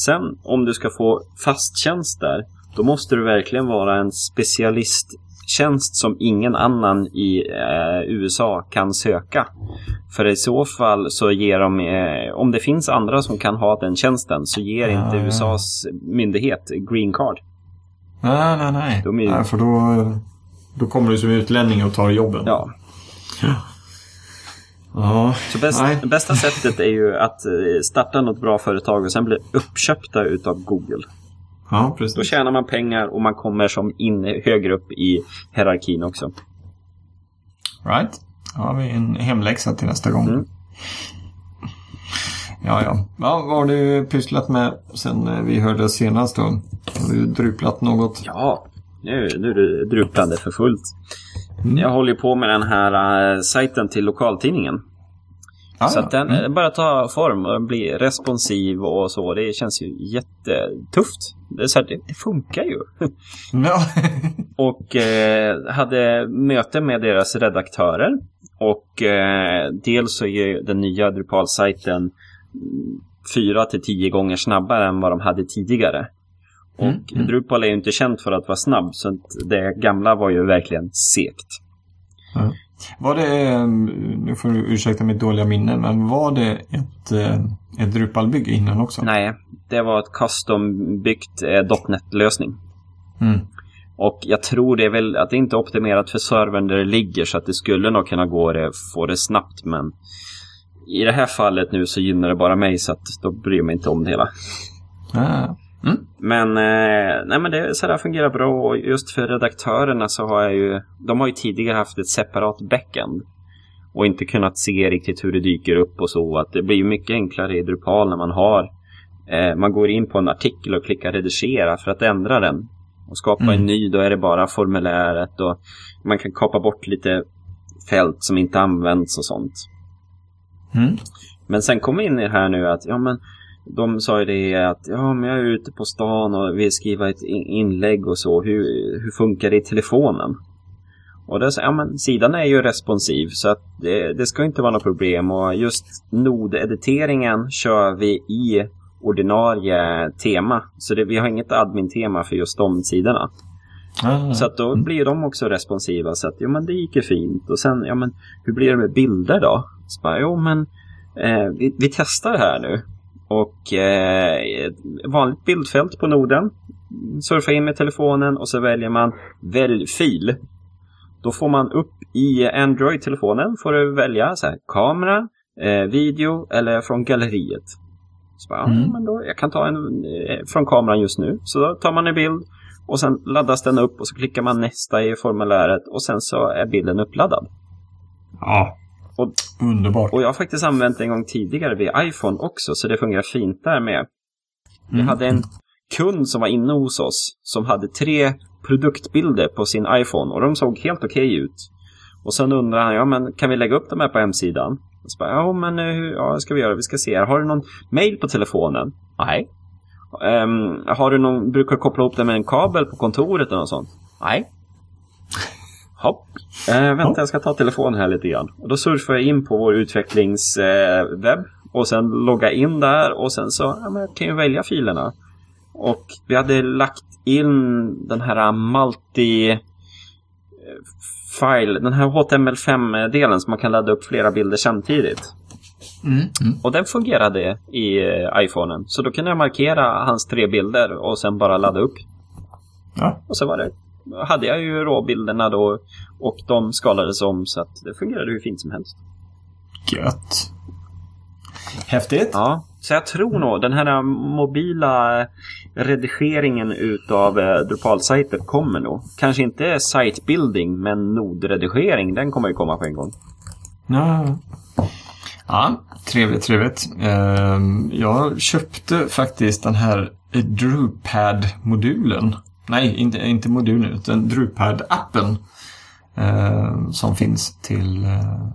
Sen om du ska få fast tjänst där, då måste du verkligen vara en specialisttjänst som ingen annan i eh, USA kan söka. För i så fall så ger de, eh, om det finns andra som kan ha den tjänsten så ger Ja, inte ja. USAs myndighet green card. Nej, nej, nej. De är nej för då, då kommer du som utlänning och tar jobben. Ja. ja. Så bäst, bästa sättet är ju att eh, starta något bra företag och sen bli uppköpta utav Google. ja Då precis. tjänar man pengar och man kommer som in högre upp i hierarkin också. Right. Då har vi en hemläxa till nästa gång. Mm. Ja, ja. ja. Vad har du pysslat med sen eh, vi hörde senast då? Har du druplat något? Ja, nu, nu är det druplande för fullt. Mm. Jag håller ju på med den här eh, sajten till lokaltidningen. Ah, så att den mm. eh, börjar ta form och bli responsiv och så. Det känns ju jättetufft. Det, så här, det, det funkar ju. Ja. och eh, hade möte med deras redaktörer. Och eh, dels så är den nya Drupal-sajten fyra till tio gånger snabbare än vad de hade tidigare. Och Mm, mm. Drupal är ju inte känt för att vara snabb, så att det gamla var ju verkligen segt. Ja. Var det, eh, nu får du ursäkta mitt dåliga minne, men var det ett, eh, ett Drupal-bygge innan också? Nej, det var ett custom-byggt eh, .NET-lösning. Mm. Och jag tror det är väl att det inte är optimerat för servern där det ligger så att det skulle nog kunna gå det, få det snabbt men i det här fallet nu så gynnar det bara mig så att då bryr jag mig inte om det hela. Ah. Mm. Men, eh, nej men det, så där fungerar bra och just för redaktörerna så har jag ju, de har ju tidigare haft ett separat backend och inte kunnat se riktigt hur det dyker upp och så. Att det blir mycket enklare i Drupal när man har, eh, man går in på en artikel och klickar redigera för att ändra den och skapa Mm. en ny, då är det bara formuläret och man kan kapa bort lite fält som inte används och sånt. Mm. Men sen kom vi in i det här nu att ja men de sa ju det att ja men jag är ute på stan och vill skriva ett in- inlägg och så. Hur, hur funkar det i telefonen? Och det ja men sidan är ju responsiv så att det, det ska inte vara något problem och just nodediteringen kör vi i ordinarie tema. Så det, vi har inget admin-tema för just de sidorna. Ah. Så att då blir de också responsiva. Så att ja, men det gick ju fint. Och sen, ja men hur blir det med bilder då? Så bara, jo men eh, vi, vi testar här nu. Och eh, vanligt bildfält på noden. Surfa in med telefonen och så väljer man välj fil. Då får man upp i Android-telefonen får du välja så här, kamera, eh, video eller från galleriet. Så bara, ja, Mm. men då, jag kan ta en eh, från kameran just nu. Så då tar man en bild och sen laddas den upp och så klickar man nästa i formuläret och sen så är bilden uppladdad. Ja. Och- Underbart. Och jag har faktiskt använt det en gång tidigare vid iPhone också så det fungerar fint där med. Vi Mm. hade en kund som var inne hos oss som hade tre produktbilder på sin iPhone och de såg helt okej ut. Och sen undrar han, ja men kan vi lägga upp de här på hemsidan? Och så bara, ja men eh, hur ja, ska vi göra? Vi ska se här. Har du någon mail på telefonen? Nej. Ehm, har du någon, brukar du koppla ihop det med en kabel på kontoret eller något sånt? Nej. Hopp. Eh, vänta, jag ska ta telefonen här lite grann. Och då surfar jag in på vår utvecklingswebb eh, och sen logga in där och sen så ja, men jag kan jag välja filerna. Och vi hade lagt in den här multi eh, file, den här HTML5-delen som man kan ladda upp flera bilder samtidigt. Mm. Mm. Och den fungerade i eh, iPhonen. Så då kunde jag markera hans tre bilder och sen bara ladda upp. Ja. Och så var det, hade jag ju råbilderna då och de skalades om så att det fungerade hur fint som helst. Gött. Häftigt. Ja, så jag tror nog den här mobila redigeringen utav eh, Drupal-sajter kommer nog. Kanske inte site-building, men nodredigering, den kommer ju komma på en gång. Ja. ja, trevligt, trevligt. Ehm, jag köpte faktiskt den här Drupad-modulen. Nej, inte, inte modulen, utan Drupad-appen. eh, som finns till, eh,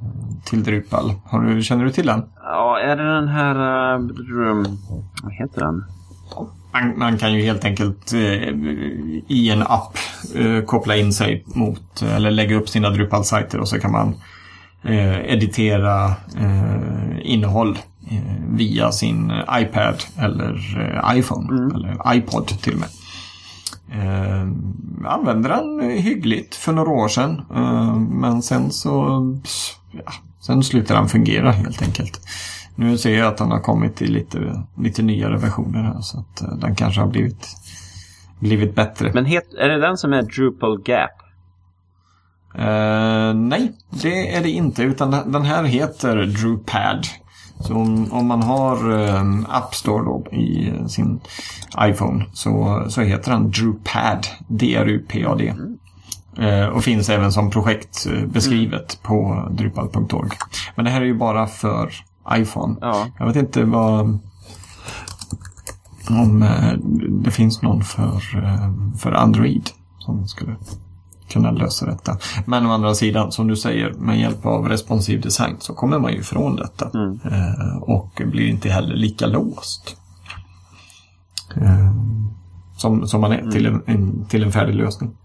till Drupal. Har du, känner du till den? Ja, är det den här... drum- vad heter den? Man, man kan ju helt enkelt eh, i en app eh, koppla in sig mot, eller lägga upp sina Drupal-sajter och så kan man editera eh, innehåll eh, via sin iPad eller iPhone eller iPod till och med. Eh, använde den hyggligt för några år sedan eh, men sen så ja, sen slutade den fungera helt enkelt. Nu ser jag att den har kommit i lite, lite nyare versioner här så att eh, den kanske har blivit, blivit bättre. Men het, är det den som är Drupal Gap? Eh, nej, det är det inte. Utan den- den här heter Drupad. Så om, om man har um, App Store då i sin iPhone så, så heter den Drupad. D-R-U-P-A-D. Eh, och finns även som projekt eh, beskrivet på drupal.org. Men det här är ju bara för iPhone. Ja. Jag vet inte vad... Om eh, det finns någon för, eh, för Android som skulle kunna lösa detta. Men å andra sidan, som du säger, med hjälp av responsiv design så kommer man ju ifrån detta. Mm. Eh, och blir inte heller lika låst. Eh, som, som man är till, en, en, till en färdig lösning.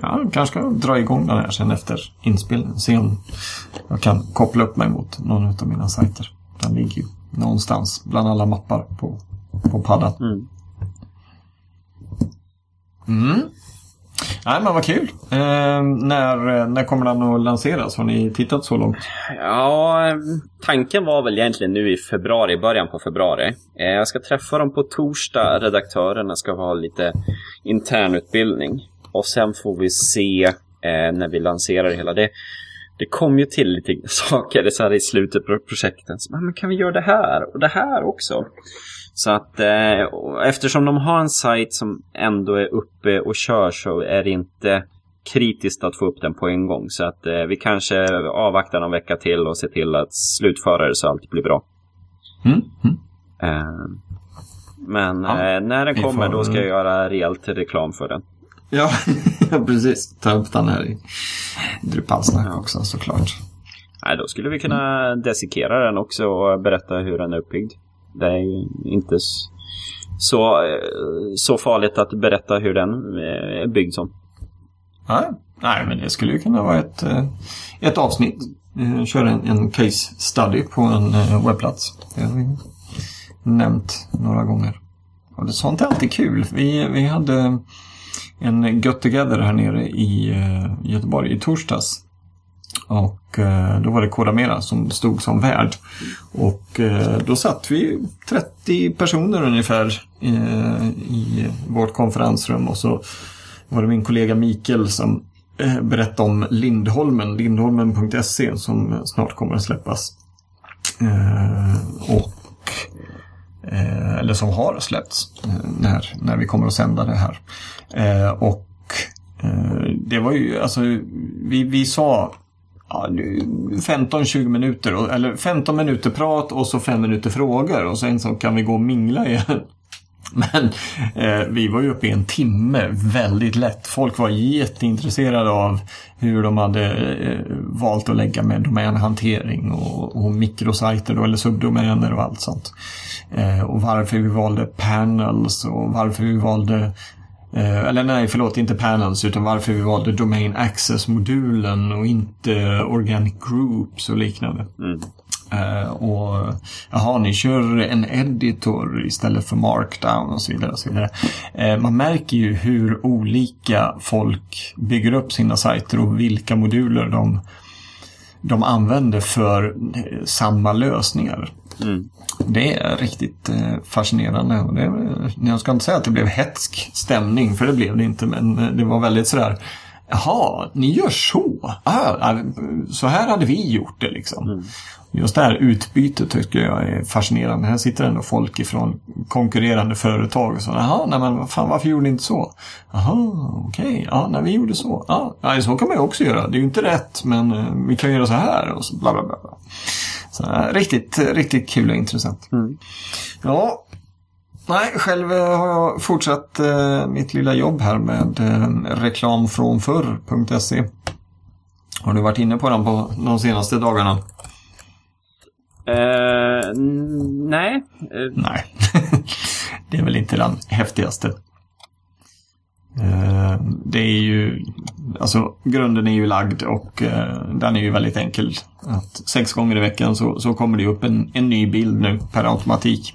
Ja, jag kanske ska dra igång den här sen efter inspelningen. Se om jag kan koppla upp mig mot någon av mina sajter. Den ligger ju någonstans bland alla mappar på, på paddan. Mm. Mm. Nej, men vad kul. Eh, när, när kommer den att lanseras? Har ni tittat så långt? Ja, tanken var väl egentligen nu i februari, början på februari. Eh, Jag ska träffa dem på torsdag. Redaktörerna ska ha lite internutbildning. Och sen får vi se eh, när vi lanserar hela. Det, det kom ju till lite saker så här i slutet på projekten. Så, men kan vi göra det här och det här också? Så att eh, eftersom de har en sajt som ändå är uppe och kör så är det inte kritiskt att få upp den på en gång. Så att eh, vi kanske avvaktar någon vecka till och ser till att slutföra det så allt blir bra. Mm. Mm. Eh, men Ja, eh, när den kommer får- då ska jag göra rejält reklam för den. Ja, precis. Ta upp den här i Drupalsnack Ja. också såklart. Nej, då skulle vi kunna desikera den också och berätta hur den är uppbyggd. Det är ju inte så, eh, så farligt att berätta hur den eh, är byggd som. Nej, nej men det skulle ju kunna vara ett, eh, ett avsnitt. Köra en, en case study på en webbplats. Det har vi nämnt några gånger. Och det, sånt är alltid kul. Vi, vi hade en Get Together här nere i Göteborg i torsdags. Och eh, då var det Kodamera som stod som värd. Och eh, då satt vi 30 personer ungefär eh, i vårt konferensrum och så var det min kollega Mikael som eh, berättade om Lindholmen, lindholmen.se som snart kommer att släppas. Eh, och eh, eller som har släppts när, när vi kommer att sända det här. Och det var ju, alltså, vi, vi sa ja, 15-20 minuter, eller 15 minuter prat och så 5 minuter frågor och sen så kan vi gå och mingla igen. Men eh, vi var ju uppe i en timme väldigt lätt. Folk var jätteintresserade av hur de hade eh, valt att lägga med domänhantering och, och mikrosajter då, eller subdomäner och allt sånt. Eh, och varför vi valde panels och varför vi valde Eh, eller nej, förlåt, inte panels utan varför vi valde Domain Access-modulen och inte Organic Groups och liknande. Mm. Eh, och jaha, ni kör en editor istället för markdown och så vidare. Och så vidare. Eh, man märker ju hur olika folk bygger upp sina sajter och vilka moduler de, de använder för eh, samma lösningar. Mm. Det är riktigt eh, fascinerande. Och det, jag ska inte säga att det blev hetsk stämning, för det blev det inte. Men eh, det var väldigt sådär, jaha, ni gör så? Ah, ah, så här hade vi gjort det liksom. Just det här utbytet tycker jag är fascinerande. Här sitter ändå folk ifrån konkurrerande företag och så. Jaha, nej men fan, varför gjorde ni inte så? Jaha, okej, ja, nej vi gjorde så. Ja, nej, så kan man ju också göra. Det är ju inte rätt, men eh, vi kan göra så här och så bla bla bla. bla. Så, eh, riktigt, riktigt kul och intressant. Mm. Ja, nej, själv eh, har jag fortsatt eh, mitt lilla jobb här med eh, reklamfrånförr.se. Har du varit inne på den på de senaste dagarna? N- nej, Eh, Nej, det är väl inte den häftigaste. Eh, Det är ju, alltså grunden är ju lagd och den är ju väldigt enkel. Att sex gånger i veckan så, så kommer det upp en, en ny bild nu per automatik.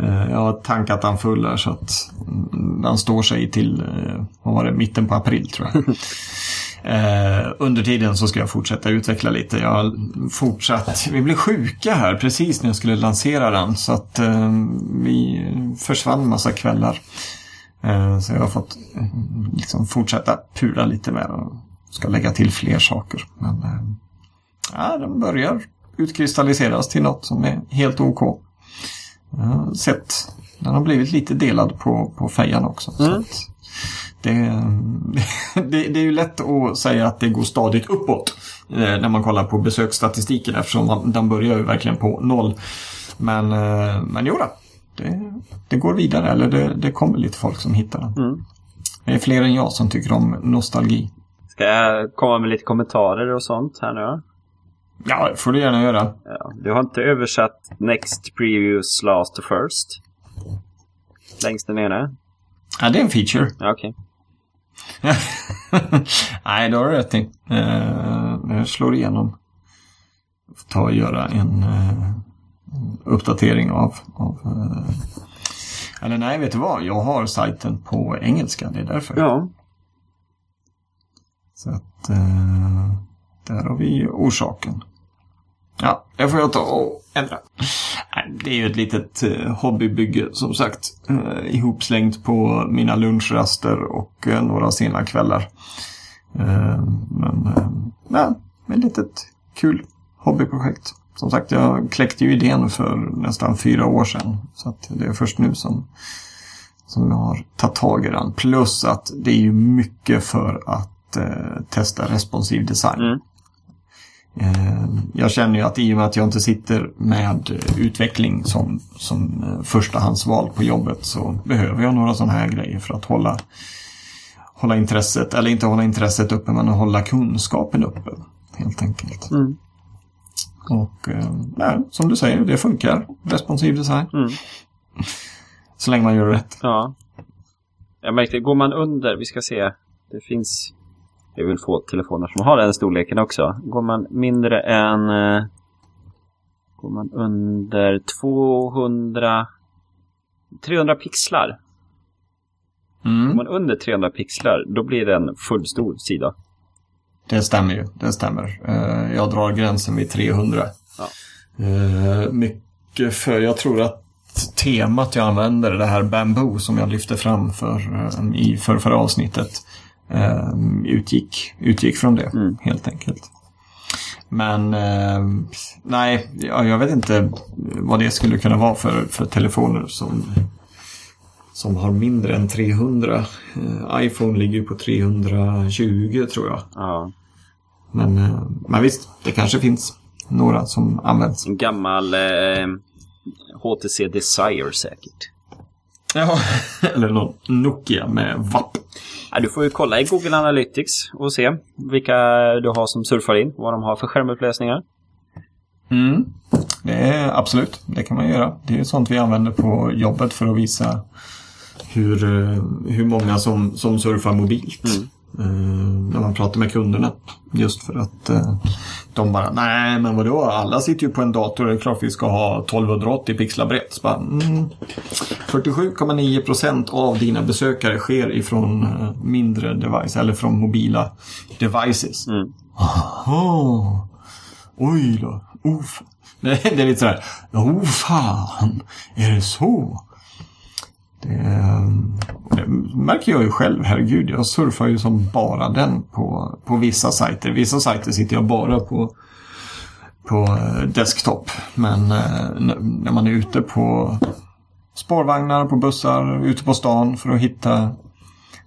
Eh, Jag har tankat den full här så att mm, den står sig till, eh, vad var det, mitten på april tror jag. Eh, under tiden så ska jag fortsätta utveckla lite. Jag har fortsatt, vi blev sjuka här precis när jag skulle lansera den så att vi försvann massa kvällar. Så jag har fått liksom fortsätta pula lite med den och ska lägga till fler saker. Men ja, den börjar utkristalliseras till något som är helt OK. Sett, den har blivit lite delad på, på fejan också. Så Mm. det, det, det är ju lätt att säga att det går stadigt uppåt eh, när man kollar på besöksstatistiken eftersom man, den börjar ju verkligen på noll. Men, eh, men jo då, det, det går vidare, eller det, det kommer lite folk som hittar den. Mm. Det är fler än jag som tycker om nostalgi. Ska jag komma med lite kommentarer och sånt här nu? Ja, det får du gärna göra. Ja, du har inte översatt Next Previous Last to First? Längst där nere? Ja, det är en feature. Ja, okej. Nej, det har du rätt i. Eh, det slår igenom. Jag får ta och göra en eh, uppdatering av, av eh, eller nej, vet du vad? Jag har sajten på engelska, det är därför. Ja. Så att eh, där har vi orsaken. Ja, det får jag ta och ändra. Det är ju ett litet eh, hobbybygge som sagt. Eh, ihopslängt på mina lunchraster och eh, några sena kvällar. Eh, men eh, ja, ett litet kul hobbyprojekt. Som sagt, jag kläckte ju idén för nästan fyra år sedan. Så att det är först nu som, som jag har tagit tag i den. Plus att det är ju mycket för att eh, testa responsiv design. Mm. Eh, Jag känner ju att i och med att jag inte sitter med utveckling som, som eh, förstahandsval på jobbet så behöver jag några sådana här grejer för att hålla, hålla intresset, eller inte hålla intresset uppe men att hålla kunskapen uppe. Helt enkelt. Mm. Och eh, nej, som du säger, det funkar. Responsiv design. Mm. Så länge man gör rätt. Ja. Jag märkte, går man under, vi ska se, det finns, är väl få telefoner som har den storleken också. Går man mindre än, eh, går man under 200, 300 pixlar. Går Mm, man under 300 pixlar, då blir det en fullstor sida. det stämmer ju. Det stämmer. Eh, Jag drar gränsen vid 300. Ja. Eh, Mycket för, jag tror att temat jag använder, det här Bamboo som jag lyfte fram för, i för förra avsnittet, eh, utgick, utgick från det Mm. helt enkelt. Men eh, nej, ja, jag vet inte vad det skulle kunna vara för, för telefoner som, som har mindre än 300. Eh, iPhone ligger på 320 tror jag. Ja. Men, eh, men visst, det kanske finns några som används. En gammal HTC Desire säkert. Ja, eller någon Nokia med VAP. Ja, du får ju kolla i Google Analytics och se vilka du har som surfar in, vad de har för skärmupplösningar. Mm. Det är absolut, det kan man göra. Det är sånt vi använder på jobbet för att visa hur, eh, hur många som, som surfar mobilt. Eh, när man pratar med kunderna. Just för att eh, de bara, nej men vadå, alla sitter ju på en dator, det är klart vi ska ha 1280 pixlar brett. Mm, 47,9% av dina besökare sker ifrån eh, mindre device, eller från mobila devices. Mm. Aha. Oj då. Oh, det är lite sådär. Oh fan. Är det så? Det, det märker jag ju själv. Herregud, jag surfar ju som bara den på, på vissa sajter. Vissa sajter sitter jag bara på, på eh, desktop. Men eh, när man är ute på spårvagnar, på bussar, ute på stan för att hitta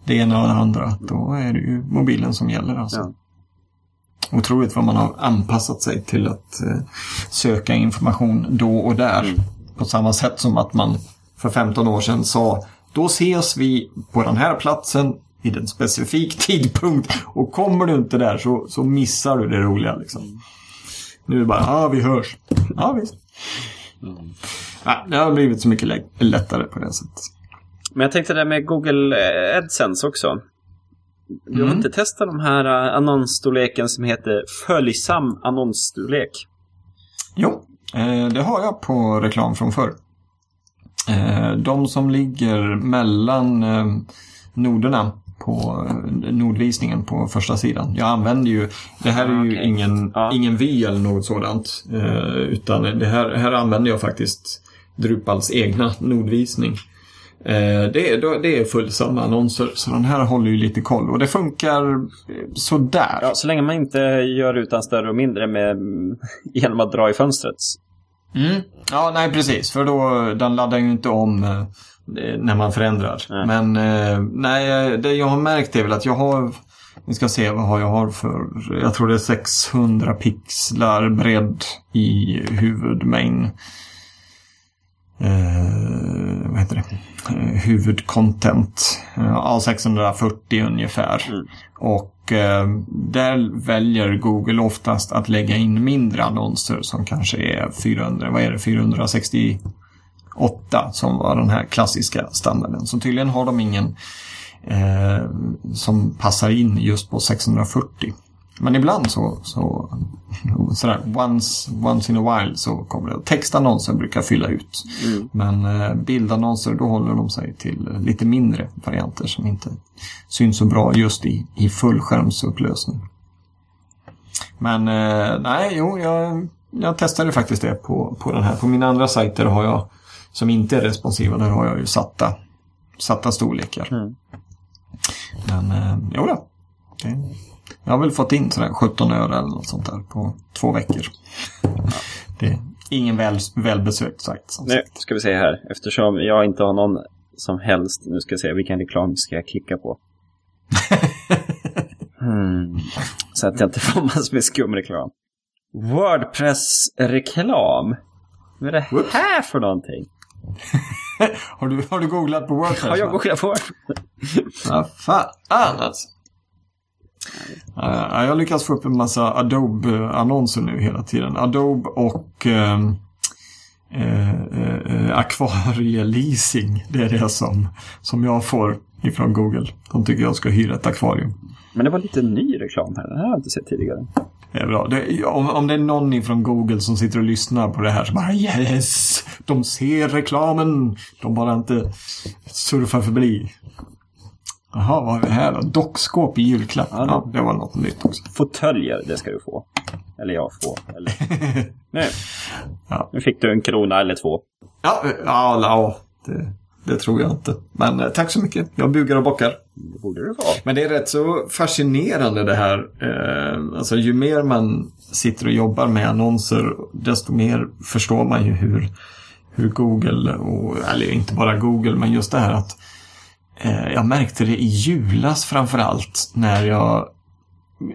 det ena och det andra. Då är det ju mobilen som gäller alltså. Ja. Otroligt vad man har anpassat sig till att eh, söka information då och där. På samma sätt som att man för 15 år sedan sa då ses vi på den här platsen vid en specifik tidpunkt och kommer du inte där så, så missar du det roliga. Liksom. Nu är det bara, ja vi hörs. Ja visst. Ja, det har blivit så mycket lä- lättare på det sättet. Men jag tänkte det med Google AdSense också. Du har Mm. inte testat de här eh, annonsstorleken som heter följsam annonsstorlek? Jo, eh, det har jag på reklam från förr. Eh, de som ligger mellan eh, noderna på eh, nordvisningen på första sidan. Jag använder ju, det här är ju Okej. ingen, Ja. ingen vy eller något sådant. Utan det här, här använder jag faktiskt Drupals egna nordvisning. Det, är, det är följsamma annonser, så den här håller ju lite koll. Och det funkar sådär. Ja, så länge man inte gör utan större och mindre med, genom att dra i fönstret. Mm. Ja, nej precis. För då, den laddar ju inte om eh, när man förändrar. Nej. Men eh, nej, det jag har märkt är väl att jag har, vi ska se vad jag har för, jag tror det är 600 pixlar bredd i huvudmain. Eh, vad heter det? Eh, huvudcontent. Eh, Ja, 640 ungefär. Mm. Och eh, där väljer Google oftast att lägga in mindre annonser som kanske är 400, vad är det, 468 som var den här klassiska standarden. Så tydligen har de ingen, eh, som passar in just på 640. Men ibland så, så sådär, once, once in a while så kommer det. Textannonser brukar fylla ut. Mm. Men eh, bildannonser då håller de sig till lite mindre varianter som inte syns så bra just i, i fullskärmsupplösning. Men eh, nej, jo, jag, jag testade faktiskt det på, på den här. På mina andra sajter har jag, som inte är responsiva, där har jag ju satta, satta storlekar. Mm. Men eh, jo då. Det, jag har väl fått in sådär 17 öre eller något sånt där på två veckor. Det är ingen väl, välbesökt sajt Nu sagt. ska vi se här. Eftersom jag inte har någon som helst. Nu ska jag se vilken reklam ska jag klicka på. Hmm. Så att jag inte får massor med skumreklam. Wordpress-reklam. Vad är det här för någonting? Har du, har du googlat på Wordpress? Har jag googlat på? Vad fan alltså. Ja, jag lyckas få upp en massa Adobe-annonser nu hela tiden. Adobe och ehm, eh, eh, akvarieleasing. Det är det som, som jag får ifrån Google. De tycker jag ska hyra ett akvarium. Men det var lite ny reklam här. Den här har jag inte sett tidigare. Det är bra. Det, om, om det är någon ifrån Google som sitter och lyssnar på det här så bara yes! De ser reklamen. De bara inte surfar förbi. Jaha, vad är det här då? Dockskåp i julklapp. Ja, det- Ja, det var något nytt också. Fåtöljer, det ska du få. Eller jag får. Eller... nu. Ja. nu fick du en krona eller två. Ja, ja, ja det, det tror jag inte. Men eh, tack så mycket. Jag bugar och bockar. Det borde du få. Men det är rätt så fascinerande det här. Eh, alltså ju mer man sitter och jobbar med annonser, desto mer förstår man ju hur, hur Google, och, eller inte bara Google, men just det här att Eh, jag märkte det i julas framförallt när jag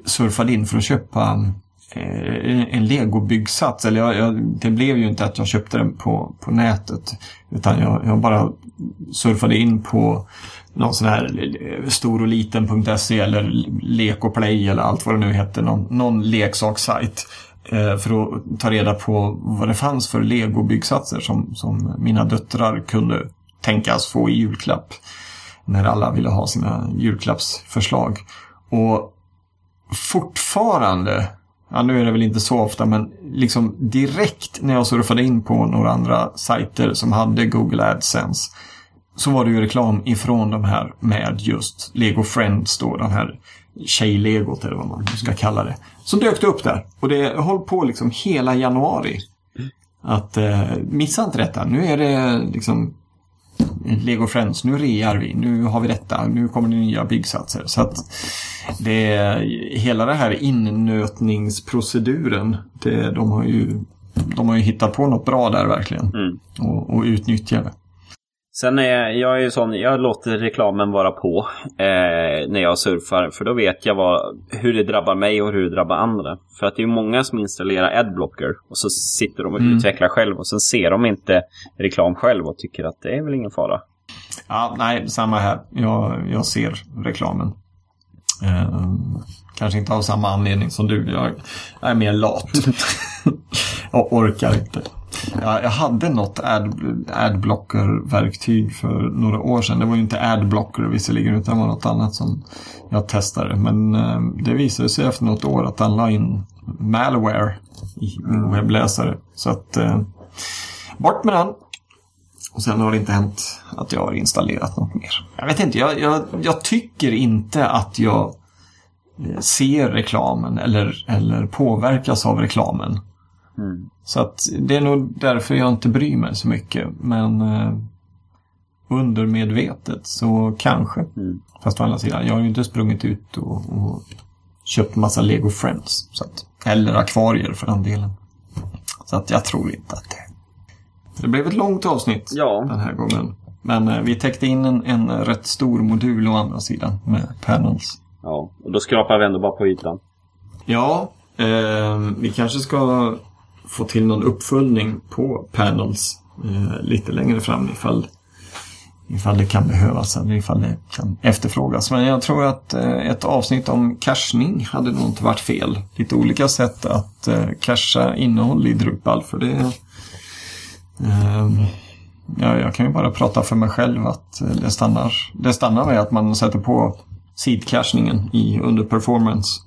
surfade in för att köpa eh, en legobyggsats. Eller jag, jag, det blev ju inte att jag köpte den på, på nätet. Utan jag, jag bara surfade in på någon sån här eh, stor och liten.se eller lek och play eller allt vad det nu hette. Någon, någon leksakssajt. För att ta reda på vad det fanns för legobyggsatser som, som mina döttrar kunde tänkas få i julklapp. När alla ville ha sina julklappsförslag. Och fortfarande, ja nu är det väl inte så ofta, men liksom direkt när jag surfade in på några andra sajter som hade Google AdSense så var det ju reklam ifrån de här med just Lego Friends då, den här tjejlegot eller vad man ska kalla det. Som dök det upp där. Och det höll på liksom hela januari. Att eh, missa inte detta. Nu är det liksom Lego Friends, nu rear vi, nu har vi detta, nu kommer det nya byggsatser. Så att det hela det här innötningsproceduren, det, de, har ju, de har ju hittat på något bra där verkligen. Mm. Och, och utnyttjar det. Sen är jag ju sån, jag låter reklamen vara på eh, när jag surfar. För då vet jag vad, hur det drabbar mig och hur det drabbar andra. För att det är många som installerar adblocker och så sitter de och Mm. utvecklar själv och sen ser de inte reklam själv och tycker att det är väl ingen fara. Ja, nej, samma här. Jag, jag ser reklamen. Eh, kanske inte av samma anledning som du. Jag, jag är mer lat. och orkar inte. Jag, jag hade något ad, adblocker-verktyg för några år sedan. Det var ju inte adblocker visserligen, utan det var något annat som jag testade. Men eh, det visade sig efter något år att den la in malware i min webbläsare. Så att eh, bort med den. Och sen har det inte hänt att jag har installerat något mer. Jag vet inte, jag, jag, jag tycker inte att jag eh, ser reklamen eller, eller påverkas av reklamen. Mm. Så att det är nog därför jag inte bryr mig så mycket. Men eh, undermedvetet så kanske. Mm. Fast å andra sidan, jag har ju inte sprungit ut och, och köpt massa Lego Friends. Så att, eller akvarier för den delen. Så att jag tror inte att det... Det blev ett långt avsnitt Ja. den här gången. Men eh, vi täckte in en, en rätt stor modul å andra sidan med panels. Ja, och då skrapar vi ändå bara på ytan. Ja, eh, vi kanske ska få till någon uppföljning på panels eh, lite längre fram ifall, ifall det kan behövas eller ifall det kan efterfrågas. Men jag tror att eh, ett avsnitt om cachning hade nog inte varit fel. Lite olika sätt att eh, cacha innehåll i Drupal för det eh, ja, jag kan ju bara prata för mig själv att eh, det stannar, det stannar med att man sätter på seed-cachningen under performance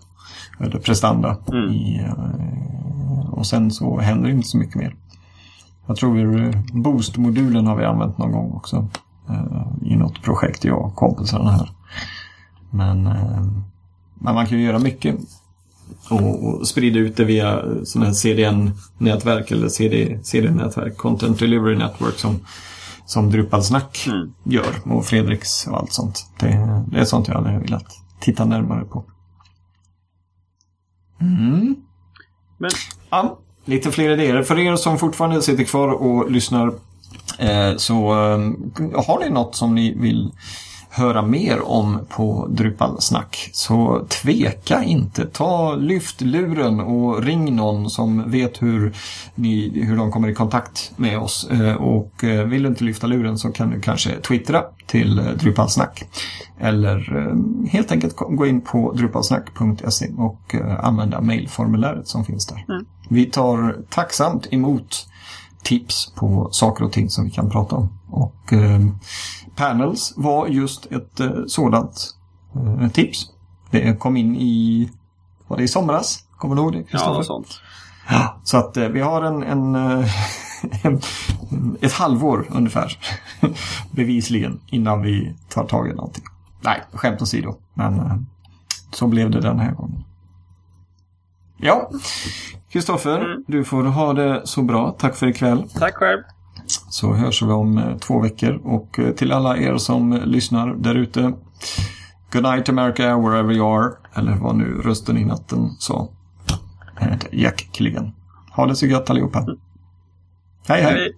eller prestanda. Mm. I, eh, och sen så händer inte så mycket mer. Jag tror vi, Boost-modulen har vi använt någon gång också. eh, I något projekt jag och kompisarna här. Men, eh, men man kan ju göra mycket. Och, och sprida ut det via sådana här CDN-nätverk eller CD, CD-nätverk, Content Delivery Network som, som Drupalsnack Mm. gör. Och Fredriks och allt sånt. Det, det är sånt jag hade velat titta närmare på. Mm. Men Ja, lite fler idéer. För er som fortfarande sitter kvar och lyssnar eh, så eh, har ni något som ni vill höra mer om på Drupalsnack så tveka inte. Ta lyft luren och ring någon som vet hur, ni, hur de kommer i kontakt med oss. Eh, och eh, vill du inte lyfta luren så kan du kanske twittra till eh, Drupalsnack. Eller helt enkelt gå in på drupalsnack.se och använda mailformuläret som finns där. Vi tar tacksamt emot tips på saker och ting som vi kan prata om. Och eh, Panels var just ett eh, sådant eh, tips. Det kom in i, var det i somras? Kommer du ihåg det ja, Kristoffer? något sånt. Ja, så att eh, vi har en, en, en, ett halvår ungefär bevisligen innan vi tar tag i någonting. Nej, skämt åsido. Men så blev det den här gången. Ja, Kristoffer, Mm. du får ha det så bra. Tack för ikväll. Tack själv. Så hörs vi om eh, två veckor. Och eh, till alla er som lyssnar där ute. Good night America, wherever you are. Eller vad nu rösten i natten sa. Jack Killigan. Ha det så gött allihopa. Hej hej! Hej.